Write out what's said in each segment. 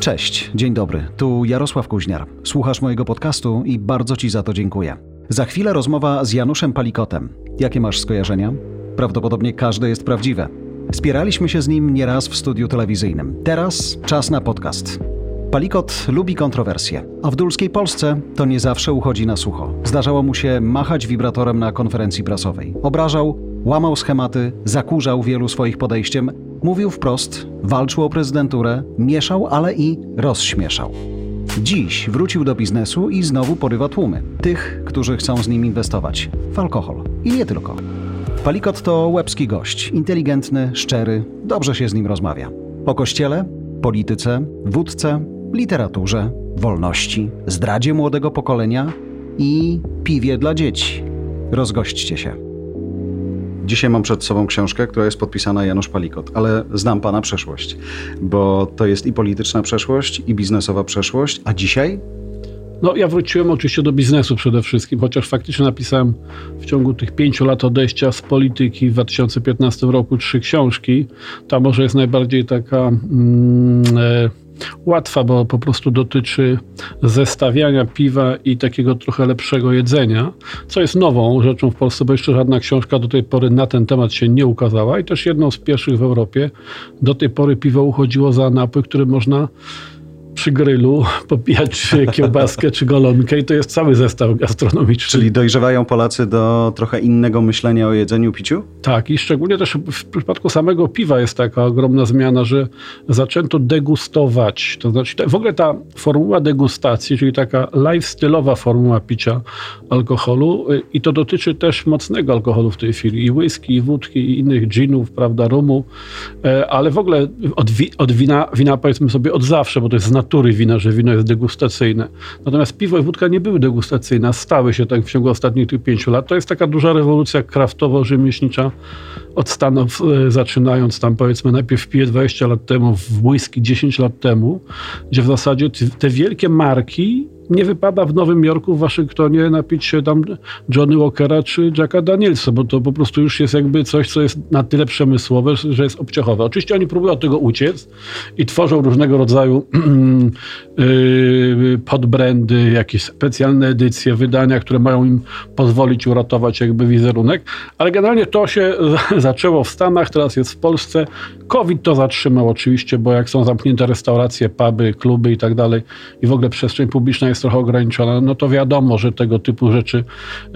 Cześć, dzień dobry. Tu Jarosław Kuźniar. Słuchasz mojego podcastu i bardzo Ci za to dziękuję. Za chwilę rozmowa z Januszem Palikotem. Jakie masz skojarzenia? Prawdopodobnie każde jest prawdziwe. Spieraliśmy się z nim nieraz w studiu telewizyjnym. Teraz czas na podcast. Palikot lubi kontrowersje, a w dulskiej Polsce to nie zawsze uchodzi na sucho. Zdarzało mu się machać wibratorem na konferencji prasowej. Obrażał, łamał schematy, zakurzał wielu swoich podejściem, mówił wprost, walczył o prezydenturę, mieszał, ale i rozśmieszał. Dziś wrócił do biznesu i znowu porywa tłumy. Tych, którzy chcą z nim inwestować w alkohol. I nie tylko. Palikot to łebski gość, inteligentny, szczery, dobrze się z nim rozmawia. O kościele, polityce, wódce, literaturze, wolności, zdradzie młodego pokolenia i piwie dla dzieci. Rozgośćcie się. Dzisiaj mam przed sobą książkę, która jest podpisana Janusz Palikot, ale znam pana przeszłość, bo to jest i polityczna przeszłość, i biznesowa przeszłość, a dzisiaj no, ja wróciłem oczywiście do biznesu przede wszystkim, chociaż faktycznie napisałem w ciągu tych pięciu lat odejścia z polityki w 2015 roku trzy książki. Ta może jest najbardziej taka. Mm, e, łatwa, bo po prostu dotyczy zestawiania piwa i takiego trochę lepszego jedzenia, co jest nową rzeczą w Polsce, bo jeszcze żadna książka do tej pory na ten temat się nie ukazała i też jedną z pierwszych w Europie. Do tej pory piwo uchodziło za napój, który można przy grylu popijać kiełbaskę czy golonkę i to jest cały zestaw gastronomiczny. Czyli dojrzewają Polacy do trochę innego myślenia o jedzeniu, piciu? Tak i szczególnie też w przypadku samego piwa jest taka ogromna zmiana, że zaczęto degustować. To znaczy w ogóle ta formuła degustacji, czyli taka lifestyle'owa formuła picia alkoholu y, i to dotyczy też mocnego alkoholu w tej chwili i whisky, i wódki, i innych ginów, prawda, rumu, e, ale w ogóle od, wi od wina, wina powiedzmy sobie od zawsze, bo to jest z natury wina, że wino jest degustacyjne. Natomiast piwo i wódka nie były degustacyjne, stały się tak w ciągu ostatnich tych pięciu lat. To jest taka duża rewolucja kraftowo-rzemieślnicza od Stanów, e, zaczynając tam powiedzmy najpierw w piwie 20 lat temu, w whisky 10 lat temu, gdzie w zasadzie te wielkie marki nie wypada w Nowym Jorku, w Waszyngtonie napić się tam Johnny Walkera czy Jacka Danielsa, bo to po prostu już jest jakby coś, co jest na tyle przemysłowe, że jest obciachowe. Oczywiście oni próbują od tego uciec i tworzą różnego rodzaju yy, podbrandy, jakieś specjalne edycje, wydania, które mają im pozwolić uratować jakby wizerunek, ale generalnie to się zaczęło w Stanach, teraz jest w Polsce. COVID to zatrzymał oczywiście, bo jak są zamknięte restauracje, puby, kluby i tak dalej i w ogóle przestrzeń publiczna jest trochę ograniczona, no to wiadomo, że tego typu rzeczy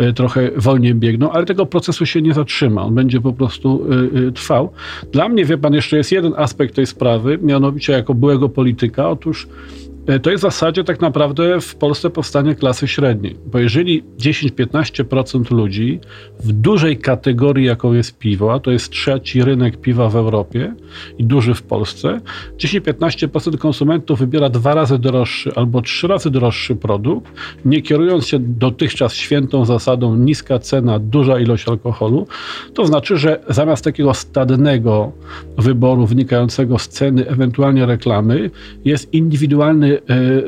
y, trochę wolniej biegną, ale tego procesu się nie zatrzyma. On będzie po prostu y, y, trwał. Dla mnie, wie pan, jeszcze jest jeden aspekt tej sprawy, mianowicie jako byłego polityka. Otóż E, to jest w zasadzie tak naprawdę w Polsce powstanie klasy średniej. Bo jeżeli 10-15% ludzi w dużej kategorii, jaką jest piwo, a to jest trzeci rynek piwa w Europie i duży w Polsce, 10-15% konsumentów wybiera dwa razy droższy albo trzy razy droższy produkt, nie kierując się dotychczas świętą zasadą niska cena, duża ilość alkoholu, to znaczy, że zamiast takiego stadnego wyboru wynikającego z ceny, ewentualnie reklamy, jest indywidualny E,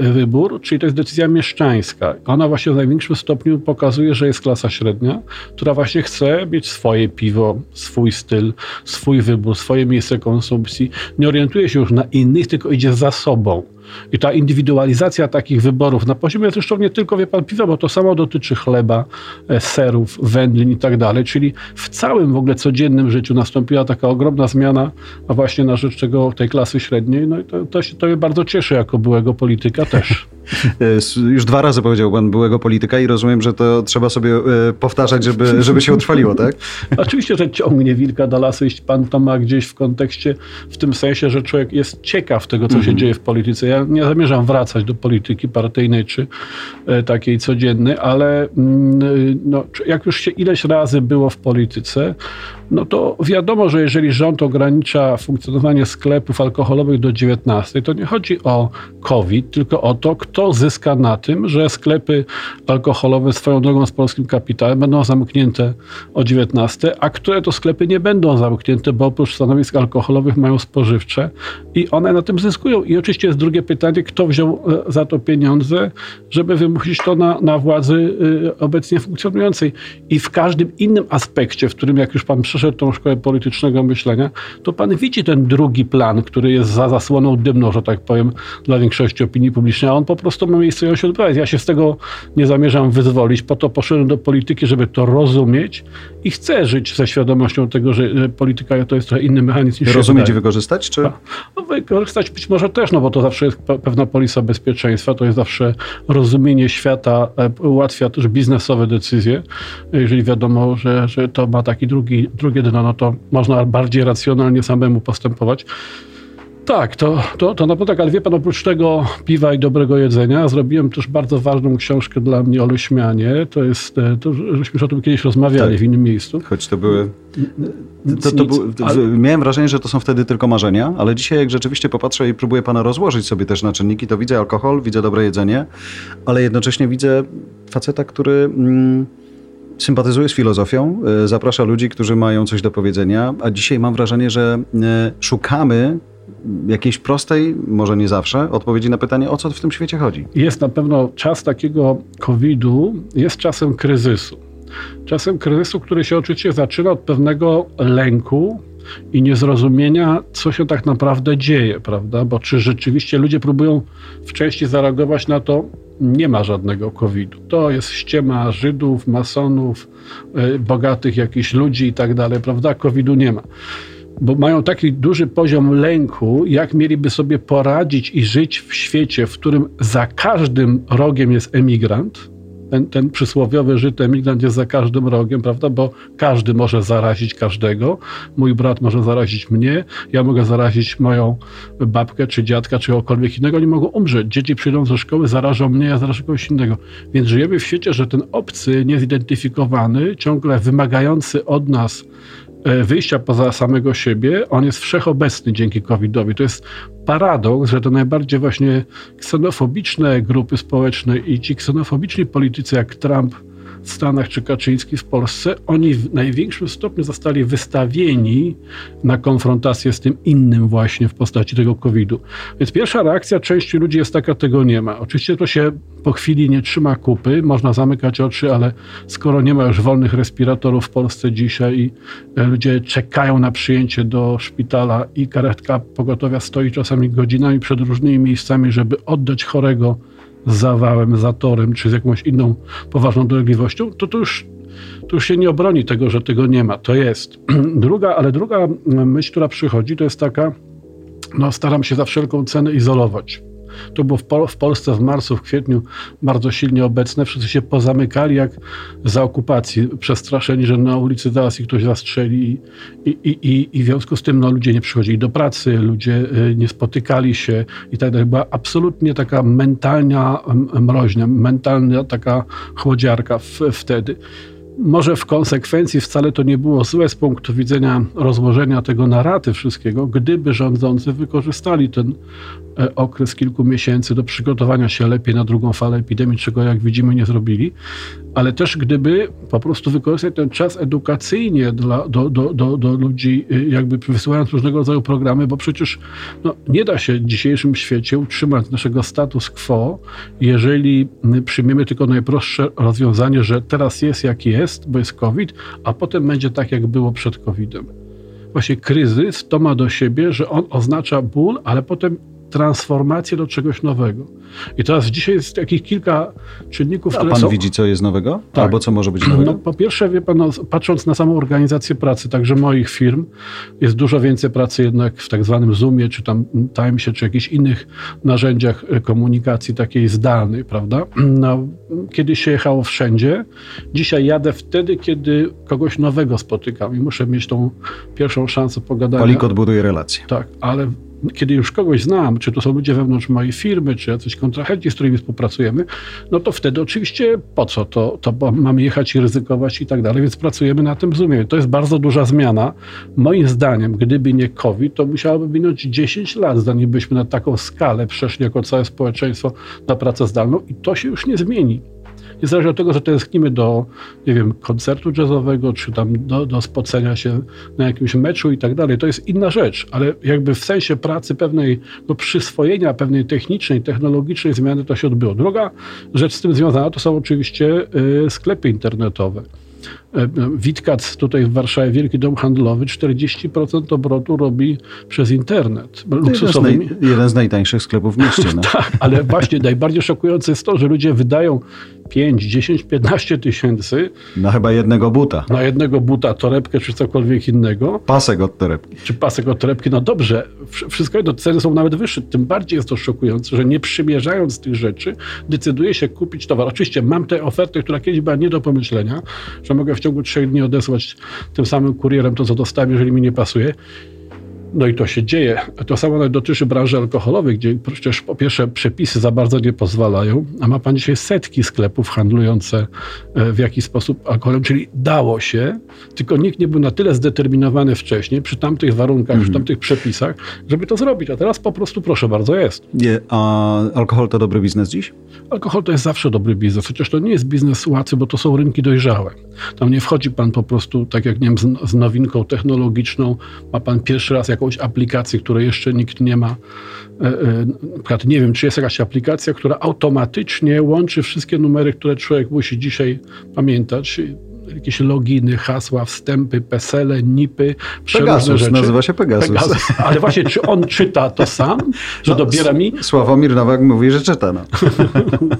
wybór, czyli to jest decyzja mieszczańska. Ona właśnie w największym stopniu pokazuje, że jest klasa średnia, która właśnie chce mieć swoje piwo, swój styl, swój wybór, swoje miejsce konsumpcji. Nie orientuje się już na innych, tylko idzie za sobą. I ta indywidualizacja takich wyborów na poziomie zresztą nie tylko wie pan piwa, bo to samo dotyczy chleba, e, serów, wędlin i tak dalej, czyli w całym w ogóle codziennym życiu nastąpiła taka ogromna zmiana, właśnie na rzecz tego, tej klasy średniej. No i to, to, się, to bardzo cieszy jako byłego polityka też. E, już dwa razy powiedział pan byłego polityka i rozumiem, że to trzeba sobie e, powtarzać, żeby, żeby się utrwaliło, tak? Oczywiście, że ciągnie wilka do lasu, jeśli pan to ma gdzieś w kontekście, w tym sensie, że człowiek jest ciekaw tego, co się mhm. dzieje w polityce. Ja nie zamierzam wracać do polityki partyjnej czy e, takiej codziennej, ale mm, no, jak już się ileś razy było w polityce, no to wiadomo, że jeżeli rząd ogranicza funkcjonowanie sklepów alkoholowych do 19, to nie chodzi o COVID, tylko o to, kto zyska na tym, że sklepy alkoholowe swoją drogą z polskim kapitałem będą zamknięte o 19, a które to sklepy nie będą zamknięte, bo oprócz stanowisk alkoholowych mają spożywcze i one na tym zyskują. I oczywiście jest drugie pytanie, kto wziął e, za to pieniądze, żeby wymusić to na, na władzy e, obecnie funkcjonującej. I w każdym innym aspekcie, w którym jak już pan przeszedł tą szkołę politycznego myślenia, to pan widzi ten drugi plan, który jest za zasłoną dymną, że tak powiem, dla większości opinii publicznej, a on po prostu ma miejsce i on się odbywa. Ja się z tego nie zamierzam wyzwolić, po to poszedłem do polityki, żeby to rozumieć i chcę żyć ze świadomością tego, że polityka to jest trochę inny mechanizm niż Rozumieć i wykorzystać? Czy? No, wykorzystać być może też, no bo to zawsze jest pewna polisa bezpieczeństwa, to jest zawsze rozumienie świata, e, ułatwia też biznesowe decyzje. Jeżeli wiadomo, że, że to ma taki drugi, drugie dno, no to można bardziej racjonalnie samemu postępować. Tak, to, to, to na pewno tak, ale wie pan, oprócz tego piwa i dobrego jedzenia, zrobiłem też bardzo ważną książkę dla mnie o Leśmianie. To jest, e, to, żeśmy już o tym kiedyś rozmawiali tak. w innym miejscu. Choć to były... To, to był, miałem wrażenie, że to są wtedy tylko marzenia, ale dzisiaj jak rzeczywiście popatrzę i próbuję pana rozłożyć sobie też na czynniki, to widzę alkohol, widzę dobre jedzenie, ale jednocześnie widzę faceta, który... Mm, sympatyzuje z filozofią, e, zaprasza ludzi, którzy mają coś do powiedzenia, a dzisiaj mam wrażenie, że e, szukamy jakiejś prostej, może nie zawsze, odpowiedzi na pytanie, o co w tym świecie chodzi. Jest na pewno czas takiego COVID-u, jest czasem kryzysu. Czasem kryzysu, który się oczywiście zaczyna od pewnego lęku i niezrozumienia, co się tak naprawdę dzieje, prawda? Bo czy rzeczywiście ludzie próbują wcześniej zareagować na to, nie ma żadnego COVID-u. To jest ściema Żydów, masonów, y, bogatych jakichś ludzi i tak dalej, prawda? COVID-u nie ma bo mają taki duży poziom lęku, jak mieliby sobie poradzić i żyć w świecie, w którym za każdym rogiem jest emigrant. Ten, ten przysłowiowy Żyd emigrant jest za każdym rogiem, prawda? Bo każdy może zarazić każdego. Mój brat może zarazić mnie, ja mogę zarazić moją babkę, czy dziadka, czy kogokolwiek innego. Oni mogą umrzeć. Dzieci przyjdą ze szkoły, zarażą mnie, ja zarażę kogoś innego. Więc żyjemy w świecie, że ten obcy, niezidentyfikowany, ciągle wymagający od nas wyjścia poza samego siebie, on jest wszechobecny dzięki COVID-owi. To jest paradoks, że te najbardziej właśnie ksenofobiczne grupy społeczne i ci ksenofobiczni politycy jak Trump, w Stanach czy Kaczyński w Polsce, oni w największym stopniu zostali wystawieni na konfrontację z tym innym właśnie w postaci tego COVID-u. Więc pierwsza reakcja części ludzi jest taka, tego nie ma. Oczywiście to się po chwili nie trzyma kupy, można zamykać oczy, ale skoro nie ma już wolnych respiratorów w Polsce dzisiaj i e, ludzie czekają na przyjęcie do szpitala i karetka pogotowia stoi czasami godzinami przed różnymi miejscami, żeby oddać chorego zawałem, zatorem czy z jakąś inną poważną dolegliwością, to to już, to już się nie obroni tego, że tego nie ma. To jest. Druga, ale druga myśl, która przychodzi, to jest taka, no staram się za wszelką cenę izolować. To było w, Pol w, Polsce w marcu, w kwietniu bardzo silnie obecne. Wszyscy się pozamykali jak za okupacji, przestraszeni, że na ulicy zaraz ich ktoś zastrzeli. I, i, i, i w związku z tym no, ludzie nie przychodzili do pracy, ludzie y, nie spotykali się i tak dalej. Była absolutnie taka mentalna mroźnia, mentalna taka chłodziarka w, wtedy. Może w konsekwencji wcale to nie było złe z punktu widzenia rozłożenia tego naraty wszystkiego, gdyby rządzący wykorzystali ten E, okres kilku miesięcy do przygotowania się lepiej na drugą falę epidemii, czego jak widzimy nie zrobili, ale też gdyby po prostu wykorzystać ten czas edukacyjnie dla, do, do, do, do ludzi, y, jakby wysyłając różnego rodzaju programy, bo przecież no, nie da się w dzisiejszym świecie utrzymać naszego status quo, jeżeli przyjmiemy tylko najprostsze rozwiązanie, że teraz jest jak jest, bo jest COVID, a potem będzie tak, jak było przed COVID-em. Właśnie kryzys to ma do siebie, że on oznacza ból, ale potem transformację do czegoś nowego. I teraz dzisiaj jest takich kilka czynników, A które pan są... widzi, co jest nowego? Tak. Albo co może być nowego? No, po pierwsze, wie pan, no, patrząc na samą organizację pracy, także moich firm, jest dużo więcej pracy jednak w tak zwanym Zoomie, czy tam Timesie, czy jakichś innych narzędziach e, komunikacji takiej zdalnej, prawda? No, kiedyś się jechało wszędzie. Dzisiaj jadę wtedy, kiedy kogoś nowego spotykam i muszę mieć tą pierwszą szansę pogadania. Kolik odbuduje relacje. Tak, ale kiedy już kogoś znam, czy to są ludzie wewnątrz mojej firmy, czy jacyś kontrahenci, z którymi współpracujemy, no to wtedy oczywiście po co to, to mamy jechać i ryzykować i tak dalej, więc pracujemy na tym Zoomie. To jest bardzo duża zmiana. Moim zdaniem, gdyby nie COVID, to musiałoby minąć 10 lat, zanim byśmy na taką skalę przeszli jako całe społeczeństwo na pracę zdalną i to się już nie zmieni niezależnie od tego, że tęsknimy do, nie wiem, koncertu jazzowego, czy tam do, do spocenia się na jakimś meczu i tak dalej, to jest inna rzecz, ale jakby w sensie pracy pewnej, no, przyswojenia pewnej technicznej, technologicznej zmiany to się odbyło. Druga rzecz z tym związana to są oczywiście y, sklepy internetowe. E, Witkac tutaj w Warszawie, Wielki Dom Handlowy, 40% obrotu robi przez internet. Jeden z, naj, jeden z najtańszych sklepów w mieście. No. tak, ale właśnie najbardziej szokujące jest to, że ludzie wydają 5, 10, 15 tysięcy. Na chyba jednego buta. Na jednego buta, torebkę czy cokolwiek innego. Pasek od torebki. Czy pasek od torebki. No dobrze, wszystko jedno, ceny są nawet wyższe. Tym bardziej jest to szokujące, że nie przymierzając tych rzeczy, decyduje się kupić towar. Oczywiście mam tę ofertę, która kiedyś była nie do pomyślenia, że mogę w ciągu trzech dni odesłać tym samym kurierem to, co dostałem, jeżeli mi nie pasuje. No i to się dzieje. To samo dotyczy branży alkoholowej, gdzie przecież po pierwsze przepisy za bardzo nie pozwalają, a ma pan dzisiaj setki sklepów handlujące e, w jakiś sposób alkoholem, czyli dało się, tylko nikt nie był na tyle zdeterminowany wcześniej przy tamtych warunkach, przy mhm. tamtych przepisach, żeby to zrobić. A teraz po prostu proszę bardzo jest. Nie, a alkohol to dobry biznes dziś? Alkohol to jest zawsze dobry biznes, chociaż to nie jest biznes łatwy, bo to są rynki dojrzałe. Tam nie wchodzi pan po prostu, tak jak nie wiem, z, z nowinką technologiczną, ma pan pierwszy raz jakąś aplikację, której jeszcze nikt nie ma. E, e, przykład nie wiem, czy jest jakaś aplikacja, która automatycznie łączy wszystkie numery, które człowiek musi dzisiaj pamiętać jakieś loginy, hasła, wstępy, pesele, nipy, Pegasus, rzeczy. nazywa się Pegasus. Pegasus. Ale właśnie, czy on czyta to sam, że no, dobiera mi? Sławomir Nowak mówi, że czyta. No.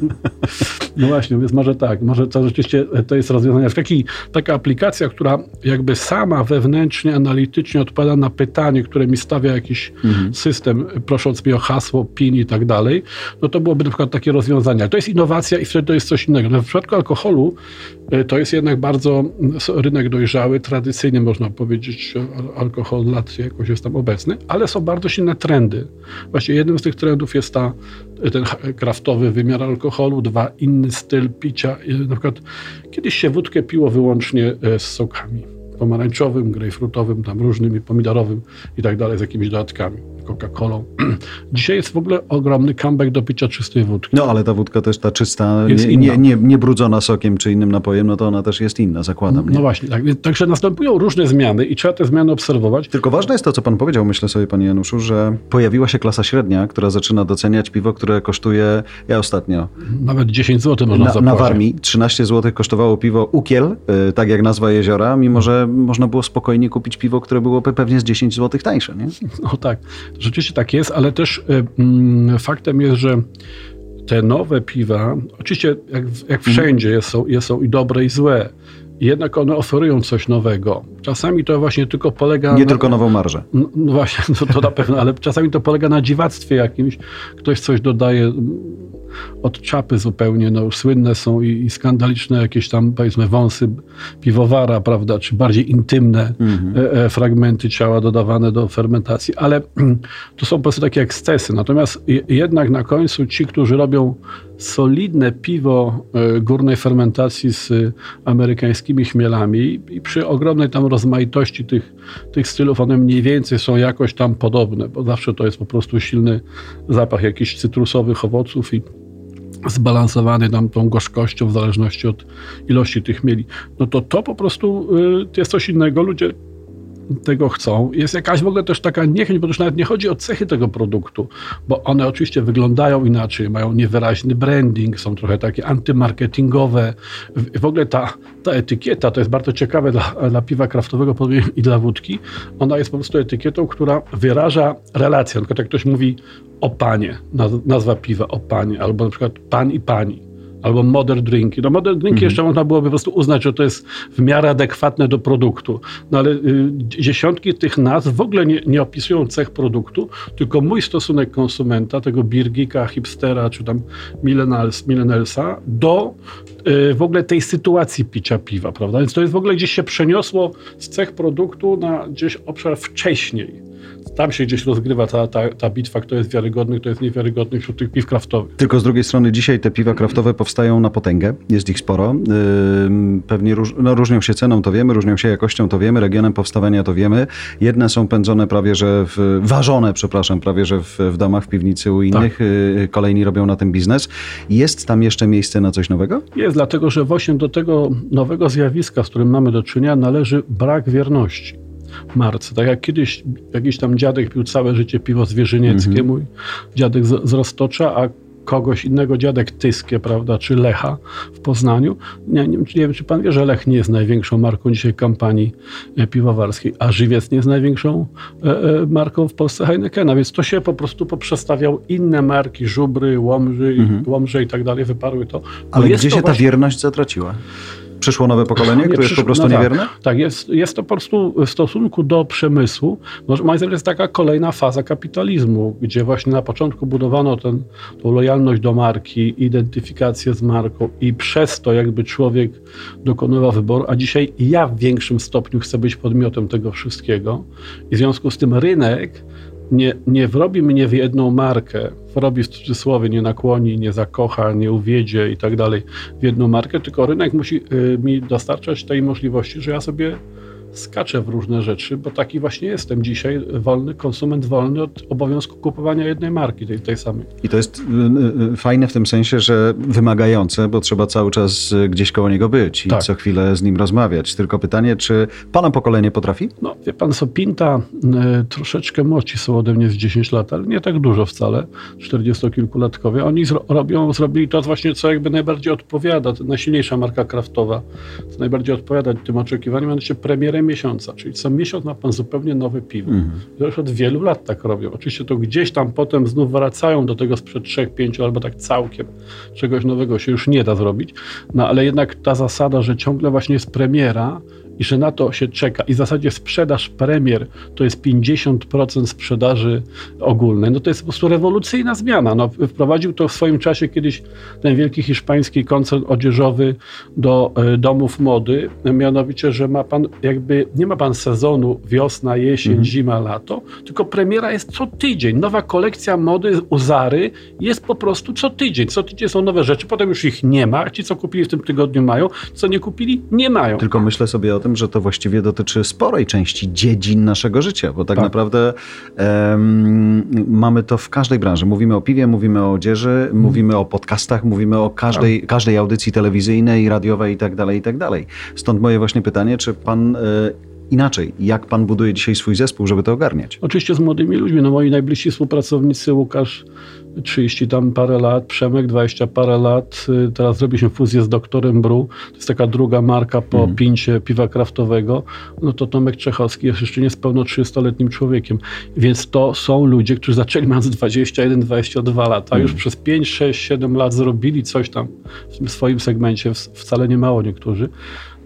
no właśnie, więc może tak, może to rzeczywiście to jest rozwiązanie. Taki, taka aplikacja, która jakby sama wewnętrznie, analitycznie odpowiada na pytanie, które mi stawia jakiś mhm. system, prosząc mi o hasło, PIN i tak dalej, no to byłoby na przykład takie rozwiązanie. To jest innowacja i wtedy to jest coś innego. No w przypadku alkoholu e, to jest jednak bardzo bardzo rynek dojrzały, tradycyjnie można powiedzieć, alkohol lat jakoś jest tam obecny, ale są bardzo silne trendy. Właśnie jednym z tych trendów jest ta, ten kraftowy wymiar alkoholu, dwa, inny styl picia. Na przykład kiedyś się wódkę piło wyłącznie e, z sokami pomarańczowym, grejpfrutowym, tam różnymi, pomidorowym i tak dalej, z jakimiś dodatkami. Coca-Colą. Dzisiaj jest w ogóle ogromny comeback do picia czystej wódki. No ale ta wódka też ta czysta, nie, nie, nie, nie, brudzona sokiem czy innym napojem, no to ona też jest inna, zakładam. Nie? No właśnie, tak. Także następują różne zmiany i trzeba te zmiany obserwować. Tylko ważne jest to, co pan powiedział, myślę sobie, panie Januszu, że pojawiła się klasa średnia, która zaczyna doceniać piwo, które kosztuje, ja ostatnio... Nawet 10 zł można na, zapłacić. Na Warmii 13 zł kosztowało piwo Ukiel, yy, tak jak nazwa jeziora, mimo że można było spokojnie kupić piwo, które było pewnie z 10 zł tańsze, nie? No tak. Rzeczywiście tak jest, ale też y, mm, faktem jest, że te nowe piwa, oczywiście jak, jak mhm. wszędzie jest, są, jest, są i dobre i złe, jednak one oferują coś nowego. Czasami to właśnie tylko polega Nie na... tylko nową marżę. No, no właśnie, no to na pewno, ale czasami to polega na dziwactwie jakimś. Ktoś coś dodaje od czapy zupełnie. No, słynne są i, i skandaliczne jakieś tam, powiedzmy, wąsy piwowara, prawda, czy bardziej intymne mhm. e, e, fragmenty ciała dodawane do fermentacji, ale to są po prostu takie ekscesy. Natomiast jednak na końcu ci, którzy robią solidne piwo e, górnej fermentacji z amerykańskimi chmielami i przy ogromnej tam rozmaitości tych, tych stylów, one mniej więcej są jakoś tam podobne, bo zawsze to jest po prostu silny zapach jakichś cytrusowych owoców i zbalansowany tam tą gorzkością w zależności od ilości tych mieli, no to to po prostu y, jest coś innego. Ludzie tego chcą. Jest jakaś w ogóle też taka niechęć, bo już nawet nie chodzi o cechy tego produktu, bo one oczywiście wyglądają inaczej, mają niewyraźny branding, są trochę takie antymarketingowe. W ogóle ta, ta etykieta, to jest bardzo ciekawe dla, dla piwa kraftowego i dla wódki, ona jest po prostu etykietą, która wyraża relację. Na przykład jak ktoś mówi o panie, nazwa piwa o panie, albo na przykład pan i pani albo modern drinki. No modern drinki mhm. jeszcze można byłoby po prostu uznać, że to jest w miarę adekwatne do produktu. No ale y, dziesiątki tych nazw w ogóle nie, nie opisują cech produktu, tylko mój stosunek konsumenta, tego birgika, hipstera, czy tam millennials, millennialsa, do y, w ogóle tej sytuacji picia piwa, prawda? Więc to jest w ogóle gdzieś się przeniosło z cech produktu na gdzieś obszar wcześniej tam się gdzieś rozgrywa ta, ta, ta bitwa, kto jest wiarygodny, kto jest niewiarygodny wśród tych piw kraftowych. Tylko z drugiej strony dzisiaj te piwa kraftowe powstają na potęgę, jest ich sporo. Pewnie róż, no, różnią się ceną, to wiemy, różnią się jakością, to wiemy, regionem powstawania, to wiemy. Jedne są pędzone prawie, że w, ważone, przepraszam, prawie, że w, w domach, w piwnicy u innych. Tak. Y, kolejni robią na tym biznes. Jest tam jeszcze miejsce na coś nowego? Jest, dlatego że właśnie do tego nowego zjawiska, z którym mamy do czynienia, należy brak wierności marce. Tak jak kiedyś jakiś tam dziadek pił całe życie piwo zwierzynieckie, -hmm. mój dziadek z, z Roztocza, a kogoś innego, dziadek Tyskie, prawda, czy Lecha w Poznaniu. Nie, nie, nie wiem, czy pan wie, że Lech nie jest największą marką dzisiaj kampanii e, piwowarskiej, a Żywiec nie jest największą e, e, marką w Polsce Heinekena, więc to się po prostu poprzestawiał inne marki, Żubry, Łomży, mhm. Łomże i tak dalej, wyparły to. Ale gdzie się ta wierność zatraciła? Przyszło nowe pokolenie, które jest po prostu no niewierne? Tak, tak jest, jest to po prostu w stosunku do przemysłu. No, moim zdaniem jest taka kolejna faza kapitalizmu, gdzie właśnie na początku budowano ten, tą lojalność do marki, identyfikację z marką i przez to jakby człowiek dokonywał wyboru, a dzisiaj ja w większym stopniu chcę być podmiotem tego wszystkiego i w związku z tym rynek nie, nie wrobi mnie w jedną markę, wrobi w cudzysłowie, nie nakłoni, nie zakocha, nie uwiedzie i tak dalej w jedną markę, tylko rynek musi y, mi dostarczać tej możliwości, że ja sobie skaczę w różne rzeczy, bo taki właśnie jestem dzisiaj, wolny konsument, wolny od obowiązku kupowania jednej marki, tej, tej samej. I to jest y, y, fajne w tym sensie, że wymagające, bo trzeba cały czas y, gdzieś koło niego być i tak. co chwilę z nim rozmawiać. Tylko pytanie, czy pana pokolenie potrafi? No, wie pan, Sopinta troszeczkę młodsi są ode mnie z 10 lat, ale nie tak dużo wcale, 40-kilkulatkowie. Oni zro robią, zrobili to właśnie, co jakby najbardziej odpowiada, najsilniejsza marka kraftowa, co najbardziej odpowiada tym oczekiwaniom, mianowicie premierem miesiąca, czyli co miesiąc ma pan zupełnie nowe piwo. Mhm. Już od wielu lat tak robią. Oczywiście to gdzieś tam potem znów wracają do tego sprzed 3, 5 albo tak całkiem czegoś nowego się już nie da zrobić, no ale jednak ta zasada, że ciągle właśnie jest premiera, i że na to się czeka i w zasadzie sprzedaż premier to jest 50% sprzedaży ogólnej, no to jest po prostu rewolucyjna zmiana. No, wprowadził to w swoim czasie kiedyś ten wielki hiszpański koncern odzieżowy do y, domów mody, mianowicie, że ma pan jakby, nie ma pan sezonu wiosna, jesień, mhm. zima, lato, tylko premiera jest co tydzień. Nowa kolekcja mody u Zary jest po prostu co tydzień. Co tydzień są nowe rzeczy, potem już ich nie ma. Ci, co kupili w tym tygodniu mają, co nie kupili, nie mają. Tylko myślę sobie o tym, że to właściwie dotyczy sporej części dziedzin naszego życia, bo tak, tak. naprawdę um, mamy to w każdej branży. Mówimy o piwie, mówimy o odzieży, hmm. mówimy o podcastach, mówimy o każdej, tak. każdej audycji telewizyjnej, radiowej i tak dalej, i tak dalej. Stąd moje właśnie pytanie, czy pan... Y inaczej. Jak pan buduje dzisiaj swój zespół, żeby to ogarniać? Oczywiście z młodymi ludźmi. No moi najbliżsi współpracownicy, Łukasz 30 tam parę lat, Przemek 20 parę lat. Y, teraz zrobiliśmy fuzję z doktorem Bru. To jest taka druga marka po mm. pincie piwa kraftowego. No to Tomek Czechowski jest jeszcze niespełna 30-letnim człowiekiem. Więc to są ludzie, którzy zaczęli mając 21-22 lata. Mm. Już przez 5, 6, 7 lat zrobili coś tam w swoim segmencie. Wcale nie mało niektórzy.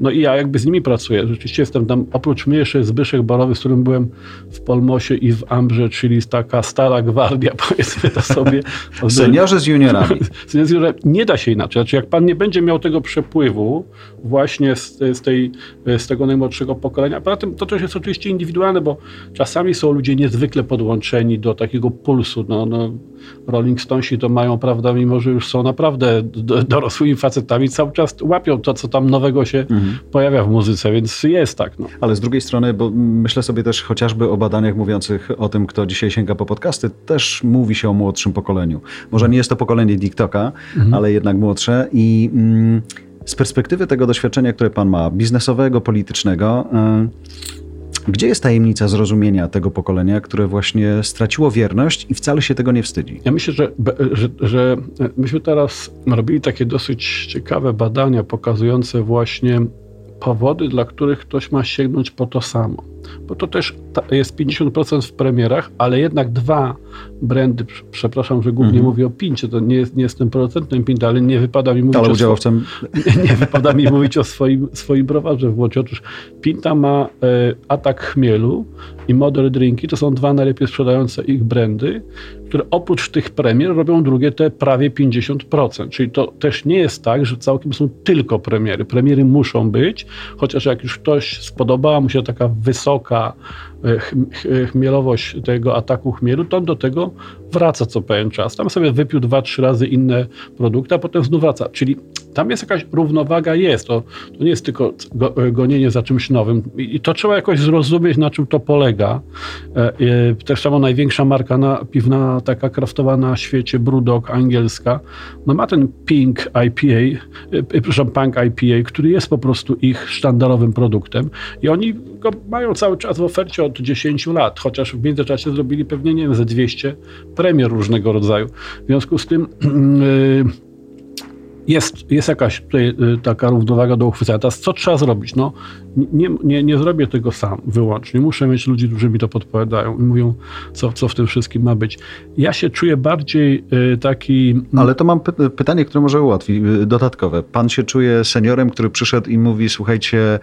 No i ja jakby z nimi pracuję. Rzeczywiście jestem tam, oprócz mnie jeszcze Zbyszek Barowy, z którym byłem w Polmosie i w Ambrze, czyli taka stara gwardia, powiedzmy to sobie. Seniorzy z juniorami. Seniorzy, nie da się inaczej. Znaczy, jak pan nie będzie miał tego przepływu właśnie z, z, tej, z tego najmłodszego pokolenia, poza tym to też jest oczywiście indywidualne, bo czasami są ludzie niezwykle podłączeni do takiego pulsu. No, no, Rolling Stonesi to mają, prawda, mimo że już są naprawdę dorosłymi facetami, cały czas łapią to, co tam nowego się mhm. Pojawia w muzyce, więc jest tak. No. Ale z drugiej strony, bo myślę sobie też chociażby o badaniach mówiących o tym, kto dzisiaj sięga po podcasty, też mówi się o młodszym pokoleniu. Może nie jest to pokolenie TikToka, mhm. ale jednak młodsze i mm, z perspektywy tego doświadczenia, które pan ma, biznesowego, politycznego, yy, gdzie jest tajemnica zrozumienia tego pokolenia, które właśnie straciło wierność i wcale się tego nie wstydzi? Ja myślę, że, że, że myśmy teraz robili takie dosyć ciekawe badania pokazujące właśnie powody, dla których ktoś ma sięgnąć po to samo. Bo to też jest 50% w premierach, ale jednak dwa brandy, przepraszam, że głównie mhm. mówię o Pincie, to nie, jest, nie jestem producentem Pinta, ale nie wypada mi mówić ale o udziałowcem... nie, nie wypada mi mówić o swoim, swoim browarze w Łodzi. Otóż Pinta ma e, atak chmielu i Modern Drinki, to są dwa najlepiej sprzedające ich brandy, które oprócz tych premier robią drugie te prawie 50%. Czyli to też nie jest tak, że całkiem są tylko premiery. Premiery muszą być, chociaż jak już ktoś spodobała mu się taka wysoka e, chmielowość tego ataku chmielu, to on do tego wraca co pewien czas. Tam sobie wypił dwa, trzy razy inne produkty, a potem znów wraca. Czyli tam jest jakaś równowaga, jest. To, to nie jest tylko go, gonienie za czymś nowym. I, I, to trzeba jakoś zrozumieć, na czym to polega. E, e, też samo największa marka na, piwna, taka kraftowa na świecie, Brewdog angielska, no ma ten Pink IPA, e, przepraszam, Punk IPA, który jest po prostu ich sztandarowym produktem i oni go mają cały czas w ofercie od 10 lat, chociaż w międzyczasie zrobili pewnie, nie wiem, ze 200 premier różnego rodzaju. W związku z tym yy, jest, jest jakaś tutaj y, taka równowaga do uchwycenia. Teraz co trzeba zrobić? No, nie, nie, nie zrobię tego sam wyłącznie. Muszę mieć ludzi, którzy mi to podpowiadają i mówią, co, co w tym wszystkim ma być. Ja się czuję bardziej y, taki... Mm, Ale to mam py pytanie, które może ułatwi, y, dodatkowe. Pan się czuje seniorem, który przyszedł i mówi, słuchajcie,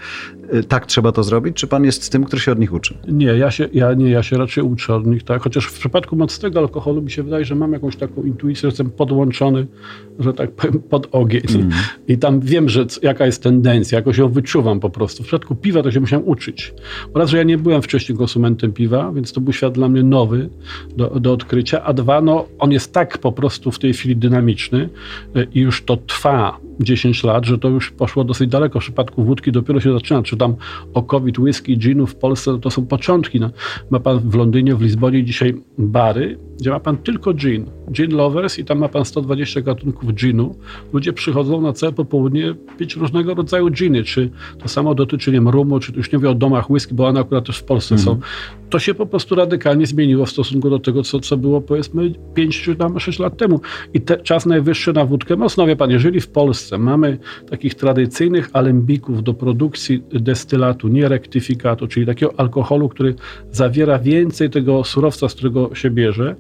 tak trzeba to zrobić, czy pan jest tym, który się od nich uczy? Nie, ja się, ja, nie, ja się raczej uczę od nich, tak? Chociaż w przypadku mocnego alkoholu mi się wydaje, że mam jakąś taką intuicję, że jestem podłączony, że tak powiem, pod ogień. Mm. I tam wiem, że jaka jest tendencja, jakoś ją wyczuwam po prostu. W przypadku piwa to się musiałem uczyć. Po raz, że ja nie byłem wcześniej konsumentem piwa, więc to był świat dla mnie nowy do, do odkrycia. A dwa, no on jest tak po prostu w tej chwili dynamiczny y, i już to trwa 10 lat, że to już poszło dosyć daleko. W przypadku wódki dopiero się zaczyna. Czy tam o COVID, whisky, ginu w Polsce to są początki. No, ma pan w Londynie, w Lizbonie dzisiaj bary, gdzie ma pan tylko gin. Gin lovers i tam ma pan 120 gatunków ginu. Ludzie przychodzą na całe popołudnie pić różnego rodzaju giny. Czy to samo dotyczy nie wiem, rumu, czy już nie mówię o domach whisky, bo one akurat też w Polsce są. Mhm. To się po prostu radykalnie zmieniło w stosunku do tego, co, co było powiedzmy 5 czy tam 6 lat temu. I te, czas najwyższy na wódkę. Mocno wie pan, jeżeli w Polsce mamy takich tradycyjnych alembików do produkcji destylatu, nie rektyfikatu, czyli takiego alkoholu, który zawiera więcej tego surowca, z którego się bierze,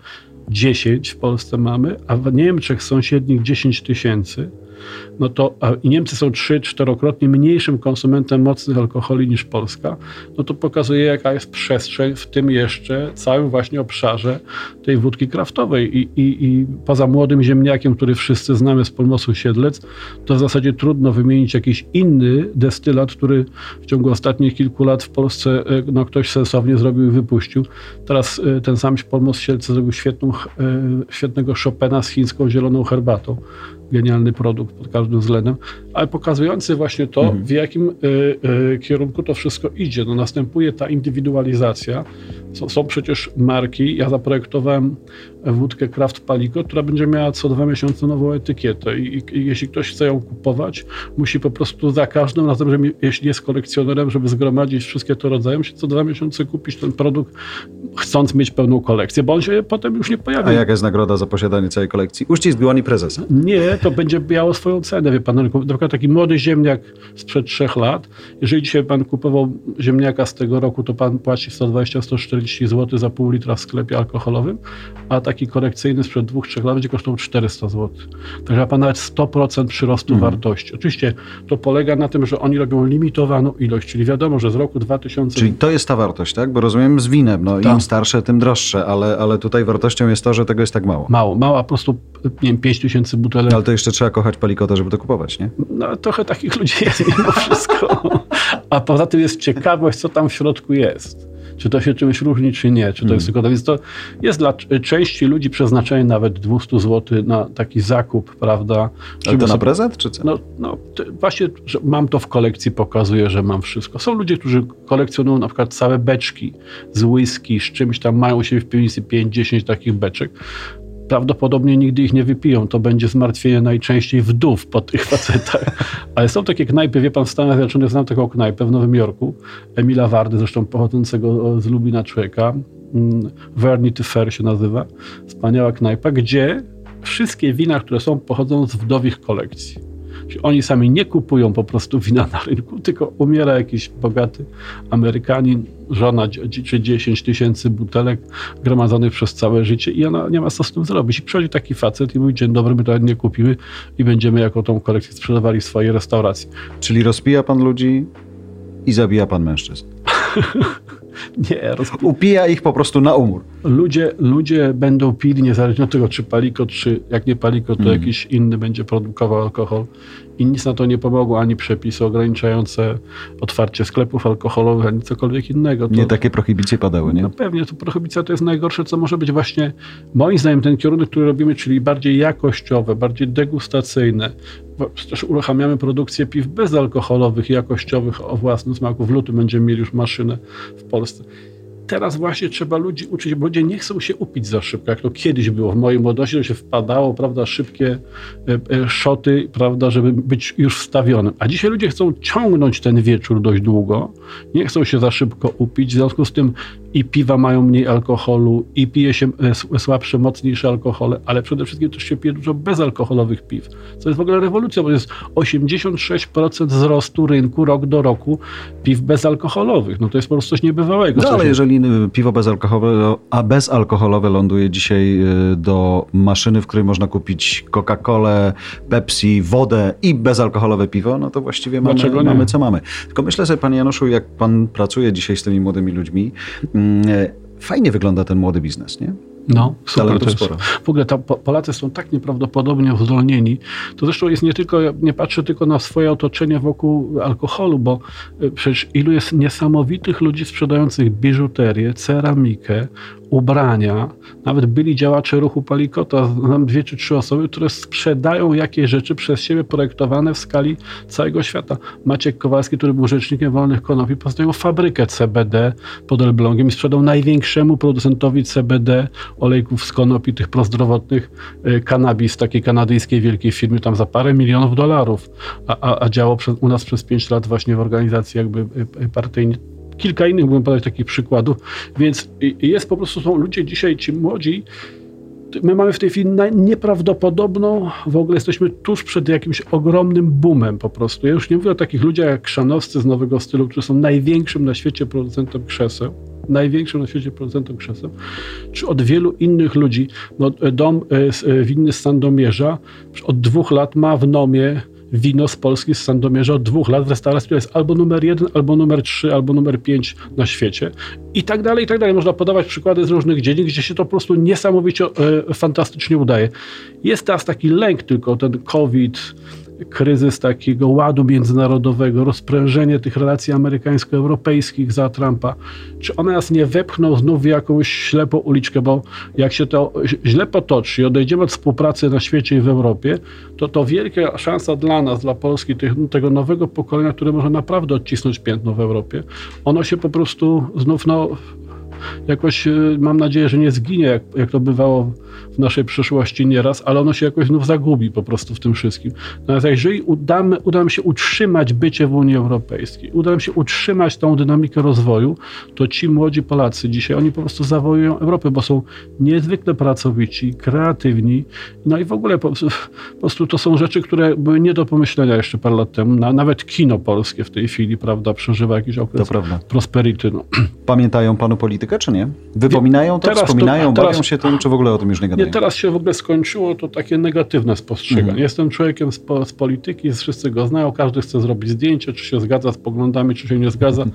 10 w Polsce mamy, a w Niemczech sąsiednich 10 tysięcy, no to i Niemcy są trzy, czterokrotnie mniejszym konsumentem mocnych alkoholi niż Polska, no to pokazuje, jaka jest przestrzeń w tym jeszcze całym właśnie obszarze tej wódki kraftowej. I, i, i poza młodym ziemniakiem, który wszyscy znamy z Polmosu Siedlec, to w zasadzie trudno wymienić jakiś inny destylat, który w ciągu ostatnich kilku lat w Polsce e, no, ktoś sensownie zrobił i wypuścił. Teraz e, ten sam Polmos Siedlce zrobił świetną, e, świetnego Chopina z chińską zieloną herbatą genialny produkt pod każdym względem, ale pokazujący właśnie to, mhm. w jakim y, y, kierunku to wszystko idzie. No, następuje ta indywidualizacja. Są, są przecież marki. Ja zaprojektowałem wódkę Kraft Paliko, która będzie miała co dwa miesiące nową etykietę I, i, jeśli ktoś chce ją kupować, musi po prostu za każdym razem, żeby, jeśli jest kolekcjonerem, żeby zgromadzić wszystkie te rodzaje, musi co dwa miesiące kupić ten produkt, chcąc mieć pełną kolekcję, bo on się potem już nie pojawi. A jaka jest nagroda za posiadanie całej kolekcji? Uścisk dłoni prezesa. Nie, to będzie miało swoją cenę, wie pan. Na przykład taki młody ziemniak sprzed trzech lat, jeżeli dzisiaj pan kupował ziemniaka z tego roku, to pan płaci 120-140 zł za pół litra w sklepie alkoholowym, a taki korekcyjny sprzed dwóch, trzech lat będzie kosztował 400 zł. Także ma pan nawet 100% przyrostu mhm. wartości. Oczywiście to polega na tym, że oni robią limitowaną ilość, czyli wiadomo, że z roku 2000... Czyli to jest ta wartość, tak? Bo rozumiem z winem, no tak. im starsze, tym droższe, ale, ale tutaj wartością jest to, że tego jest tak mało. Mało, mało, po prostu nie wiem, 5 tysięcy butelek. Ale to jeszcze trzeba kochać palikotę, żeby to kupować, nie? No trochę takich ludzi jest mimo wszystko. A poza tym jest ciekawość, co tam w środku jest. Czy to się czymś różni, czy nie, czy to jest hmm. tylko to. Więc to jest dla części ludzi przeznaczenie nawet 200 zł na taki zakup, prawda? Ale to na prezent, czy co? No, no właśnie, że mam to w kolekcji, pokazuje, że mam wszystko. Są ludzie, którzy kolekcjonują na przykład całe beczki z whisky, z czymś tam, mają się w piwnicy 5-10 takich beczek prawdopodobnie nigdy ich nie wypiją. To będzie zmartwienie najczęściej wdów po tych facetach. Ale są takie knajpy, wie pan, w Stanach Zjednoczonych znam taką knajpę w Nowym Jorku, Emila Wardy, zresztą pochodzącego z Lublina człowieka, mm, Vernity Fair się nazywa, wspaniała knajpa, gdzie wszystkie wina, które są, pochodzą z wdowich kolekcji. Oni sami nie kupują po prostu wina na rynku, tylko umiera jakiś bogaty Amerykanin, żona czy 10 tysięcy butelek gromadzonych przez całe życie i ona nie ma co z tym zrobić. I przychodzi taki facet i mówi, dzień dobry, my to nie kupimy i będziemy jako tą kolekcję sprzedawali w swojej restauracji. Czyli rozpija pan ludzi i zabija pan mężczyzn. Nie, roz... Upija ich po prostu na umór. ludzie, ludzie będą pili niezależnie od tego, czy palikot, czy jak nie palikot, to Mhm. jakiś inny będzie produkował alkohol. I nic na to nie pomogło, ani przepisy ograniczające otwarcie sklepów alkoholowych, ani cokolwiek innego. To, Nie takie prohibicje padały, nie? No pewnie, to prohibicja to jest najgorsze, co może być właśnie, moim zdaniem, ten kierunek, który robimy, czyli bardziej jakościowe, bardziej degustacyjne. Też uruchamiamy produkcję piw bezalkoholowych, jakościowych o własnym smaku. W lutym będziemy mieli już maszynę w Polsce. Teraz właśnie trzeba ludzi uczyć, bo ludzie nie chcą się upić za szybko, jak to kiedyś było. W mojej młodości to się wpadało, prawda, szybkie e, e, szoty, prawda, żeby być już wstawionym. A dzisiaj ludzie chcą ciągnąć ten wieczór dość długo, nie chcą się za szybko upić, w związku z tym i piwa mają mniej alkoholu, i pije się e, słabsze, mocniejsze alkohole, ale przede wszystkim też się pije dużo bezalkoholowych piw, co jest w ogóle rewolucja, bo jest 86% wzrostu rynku rok do roku piw bezalkoholowych. No to jest po prostu coś niebywałego. No ale jeżeli y, piwo bezalkoholowe, a bezalkoholowe ląduje dzisiaj y, do maszyny, w której można kupić Coca-Colę, Pepsi, wodę i bezalkoholowe piwo, no to właściwie mamy, mamy co mamy. Tylko myślę sobie, panie Januszu, jak pan pracuje dzisiaj z tymi młodymi ludźmi, mm, fajnie wygląda ten młody biznes, nie? No, super to jest. sporo. W ogóle ta, po, Polacy są tak nieprawdopodobnie uzdolnieni. To zresztą jest nie tylko, nie patrzę tylko na swoje otoczenie wokół alkoholu, bo y, przecież ilu jest niesamowitych ludzi sprzedających biżuterię, ceramikę, ubrania. Nawet byli działacze ruchu Palikota, znam dwie czy trzy osoby, które sprzedają jakieś rzeczy przez siebie projektowane w skali całego świata. Maciek Kowalski, który był rzecznikiem wolnych konopi, postawił fabrykę CBD pod Elblągiem i sprzedał największemu producentowi CBD olejków z konopi, tych prozdrowotnych, y, kanabis takiej kanadyjskiej wielkiej firmy tam za parę milionów dolarów, a, a, a działał przez, u nas przez pięć lat właśnie w organizacji jakby y, y, partyjnej. Kilka innych, mógłbym podać takich przykładów, więc jest po prostu, są ludzie dzisiaj, ci młodzi, my mamy w tej chwili nieprawdopodobną, w ogóle jesteśmy tuż przed jakimś ogromnym boomem po prostu. Ja już nie mówię o takich ludziach jak Krzanowscy z Nowego Stylu, którzy są największym na świecie producentem krzeseł, największym na świecie producentem krzeseł, czy od wielu innych ludzi. No, dom e, e, winny Sandomierza od dwóch lat ma w nomie wino z Polski, z Sandomierza od dwóch lat w restauracji, która jest albo numer jeden, albo numer trzy, albo numer pięć na świecie. I tak dalej, i tak dalej. Można podawać przykłady z różnych dziedzin, gdzie się to po prostu niesamowicie e, fantastycznie udaje. Jest teraz taki lęk tylko, ten COVID, kryzys takiego ładu międzynarodowego, rozprężenie tych relacji amerykańsko-europejskich za Trumpa, czy one nas nie wepchną znów w jakąś ślepą uliczkę, bo jak się to źle potoczy i odejdziemy od współpracy na świecie i w Europie, to to wielka szansa dla nas, dla Polski, tych, tego nowego pokolenia, które może naprawdę odcisnąć piętno w Europie, ono się po prostu znów no, jakoś y, mam nadzieję, że nie zginie, jak, jak to bywało w naszej przeszłości nieraz, ale ono się jakoś znów zagubi po prostu w tym wszystkim. Natomiast jeżeli udamy, uda nam się utrzymać bycie w Unii Europejskiej, uda nam się utrzymać tą dynamikę rozwoju, to ci młodzi Polacy dzisiaj, oni po prostu zawojują Europę, bo są niezwykle pracowici, kreatywni, no i w ogóle po, po prostu to są rzeczy, które były nie do pomyślenia jeszcze parę lat temu. Na, nawet kino polskie w tej chwili, prawda, przeżywa jakiś To okres prosperity. No. Pamiętają panu politykę, czy nie? Wypominają to, Teraz to- wspominają, teraz- bawią się tym, czy w ogóle o tym już nie Nie, gadają? teraz się w ogóle skończyło to takie negatywne spostrzeganie. Mhm. Jestem człowiekiem z, po, z polityki, wszyscy go znają, każdy chce zrobić zdjęcie, czy się zgadza z poglądami, czy się nie zgadza.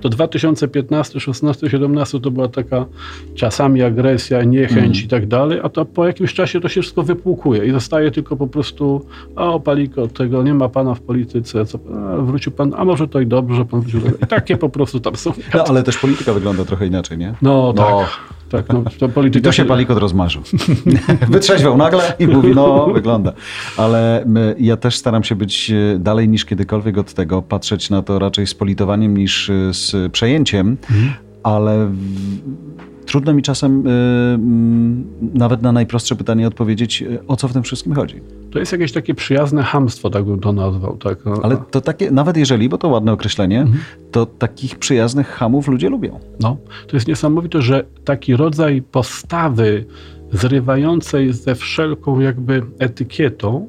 To 2015, 16, 17 to była taka czasami agresja, niechęć Mhm. i tak dalej, a to po jakimś czasie to się wszystko wypłukuje i zostaje tylko po prostu o paliko, tego nie ma pana w polityce, co, a, wrócił pan, a może to i dobrze, że pan wrócił. I takie po prostu tam są. No, ale też polityka wygląda trochę inaczej, nie? No, No. tak. Tak, no, to I polityka to się palikot rozmarzył. Wytrzeźwał nagle i mówi, no wygląda. Ale ja też staram się być e, dalej niż kiedykolwiek od tego, patrzeć na to raczej z politowaniem niż e, z przejęciem, ale w, trudno mi czasem e, mm, nawet na najprostsze pytanie odpowiedzieć, e, o co w tym wszystkim chodzi. To jest jakieś takie przyjazne hamstwo, tak bym to nazwał. Tak? No, Ale to takie, nawet jeżeli, bo to ładne określenie, to takich przyjaznych hamów ludzie lubią. No, to jest niesamowite, że taki rodzaj postawy zrywającej ze wszelką jakby etykietą,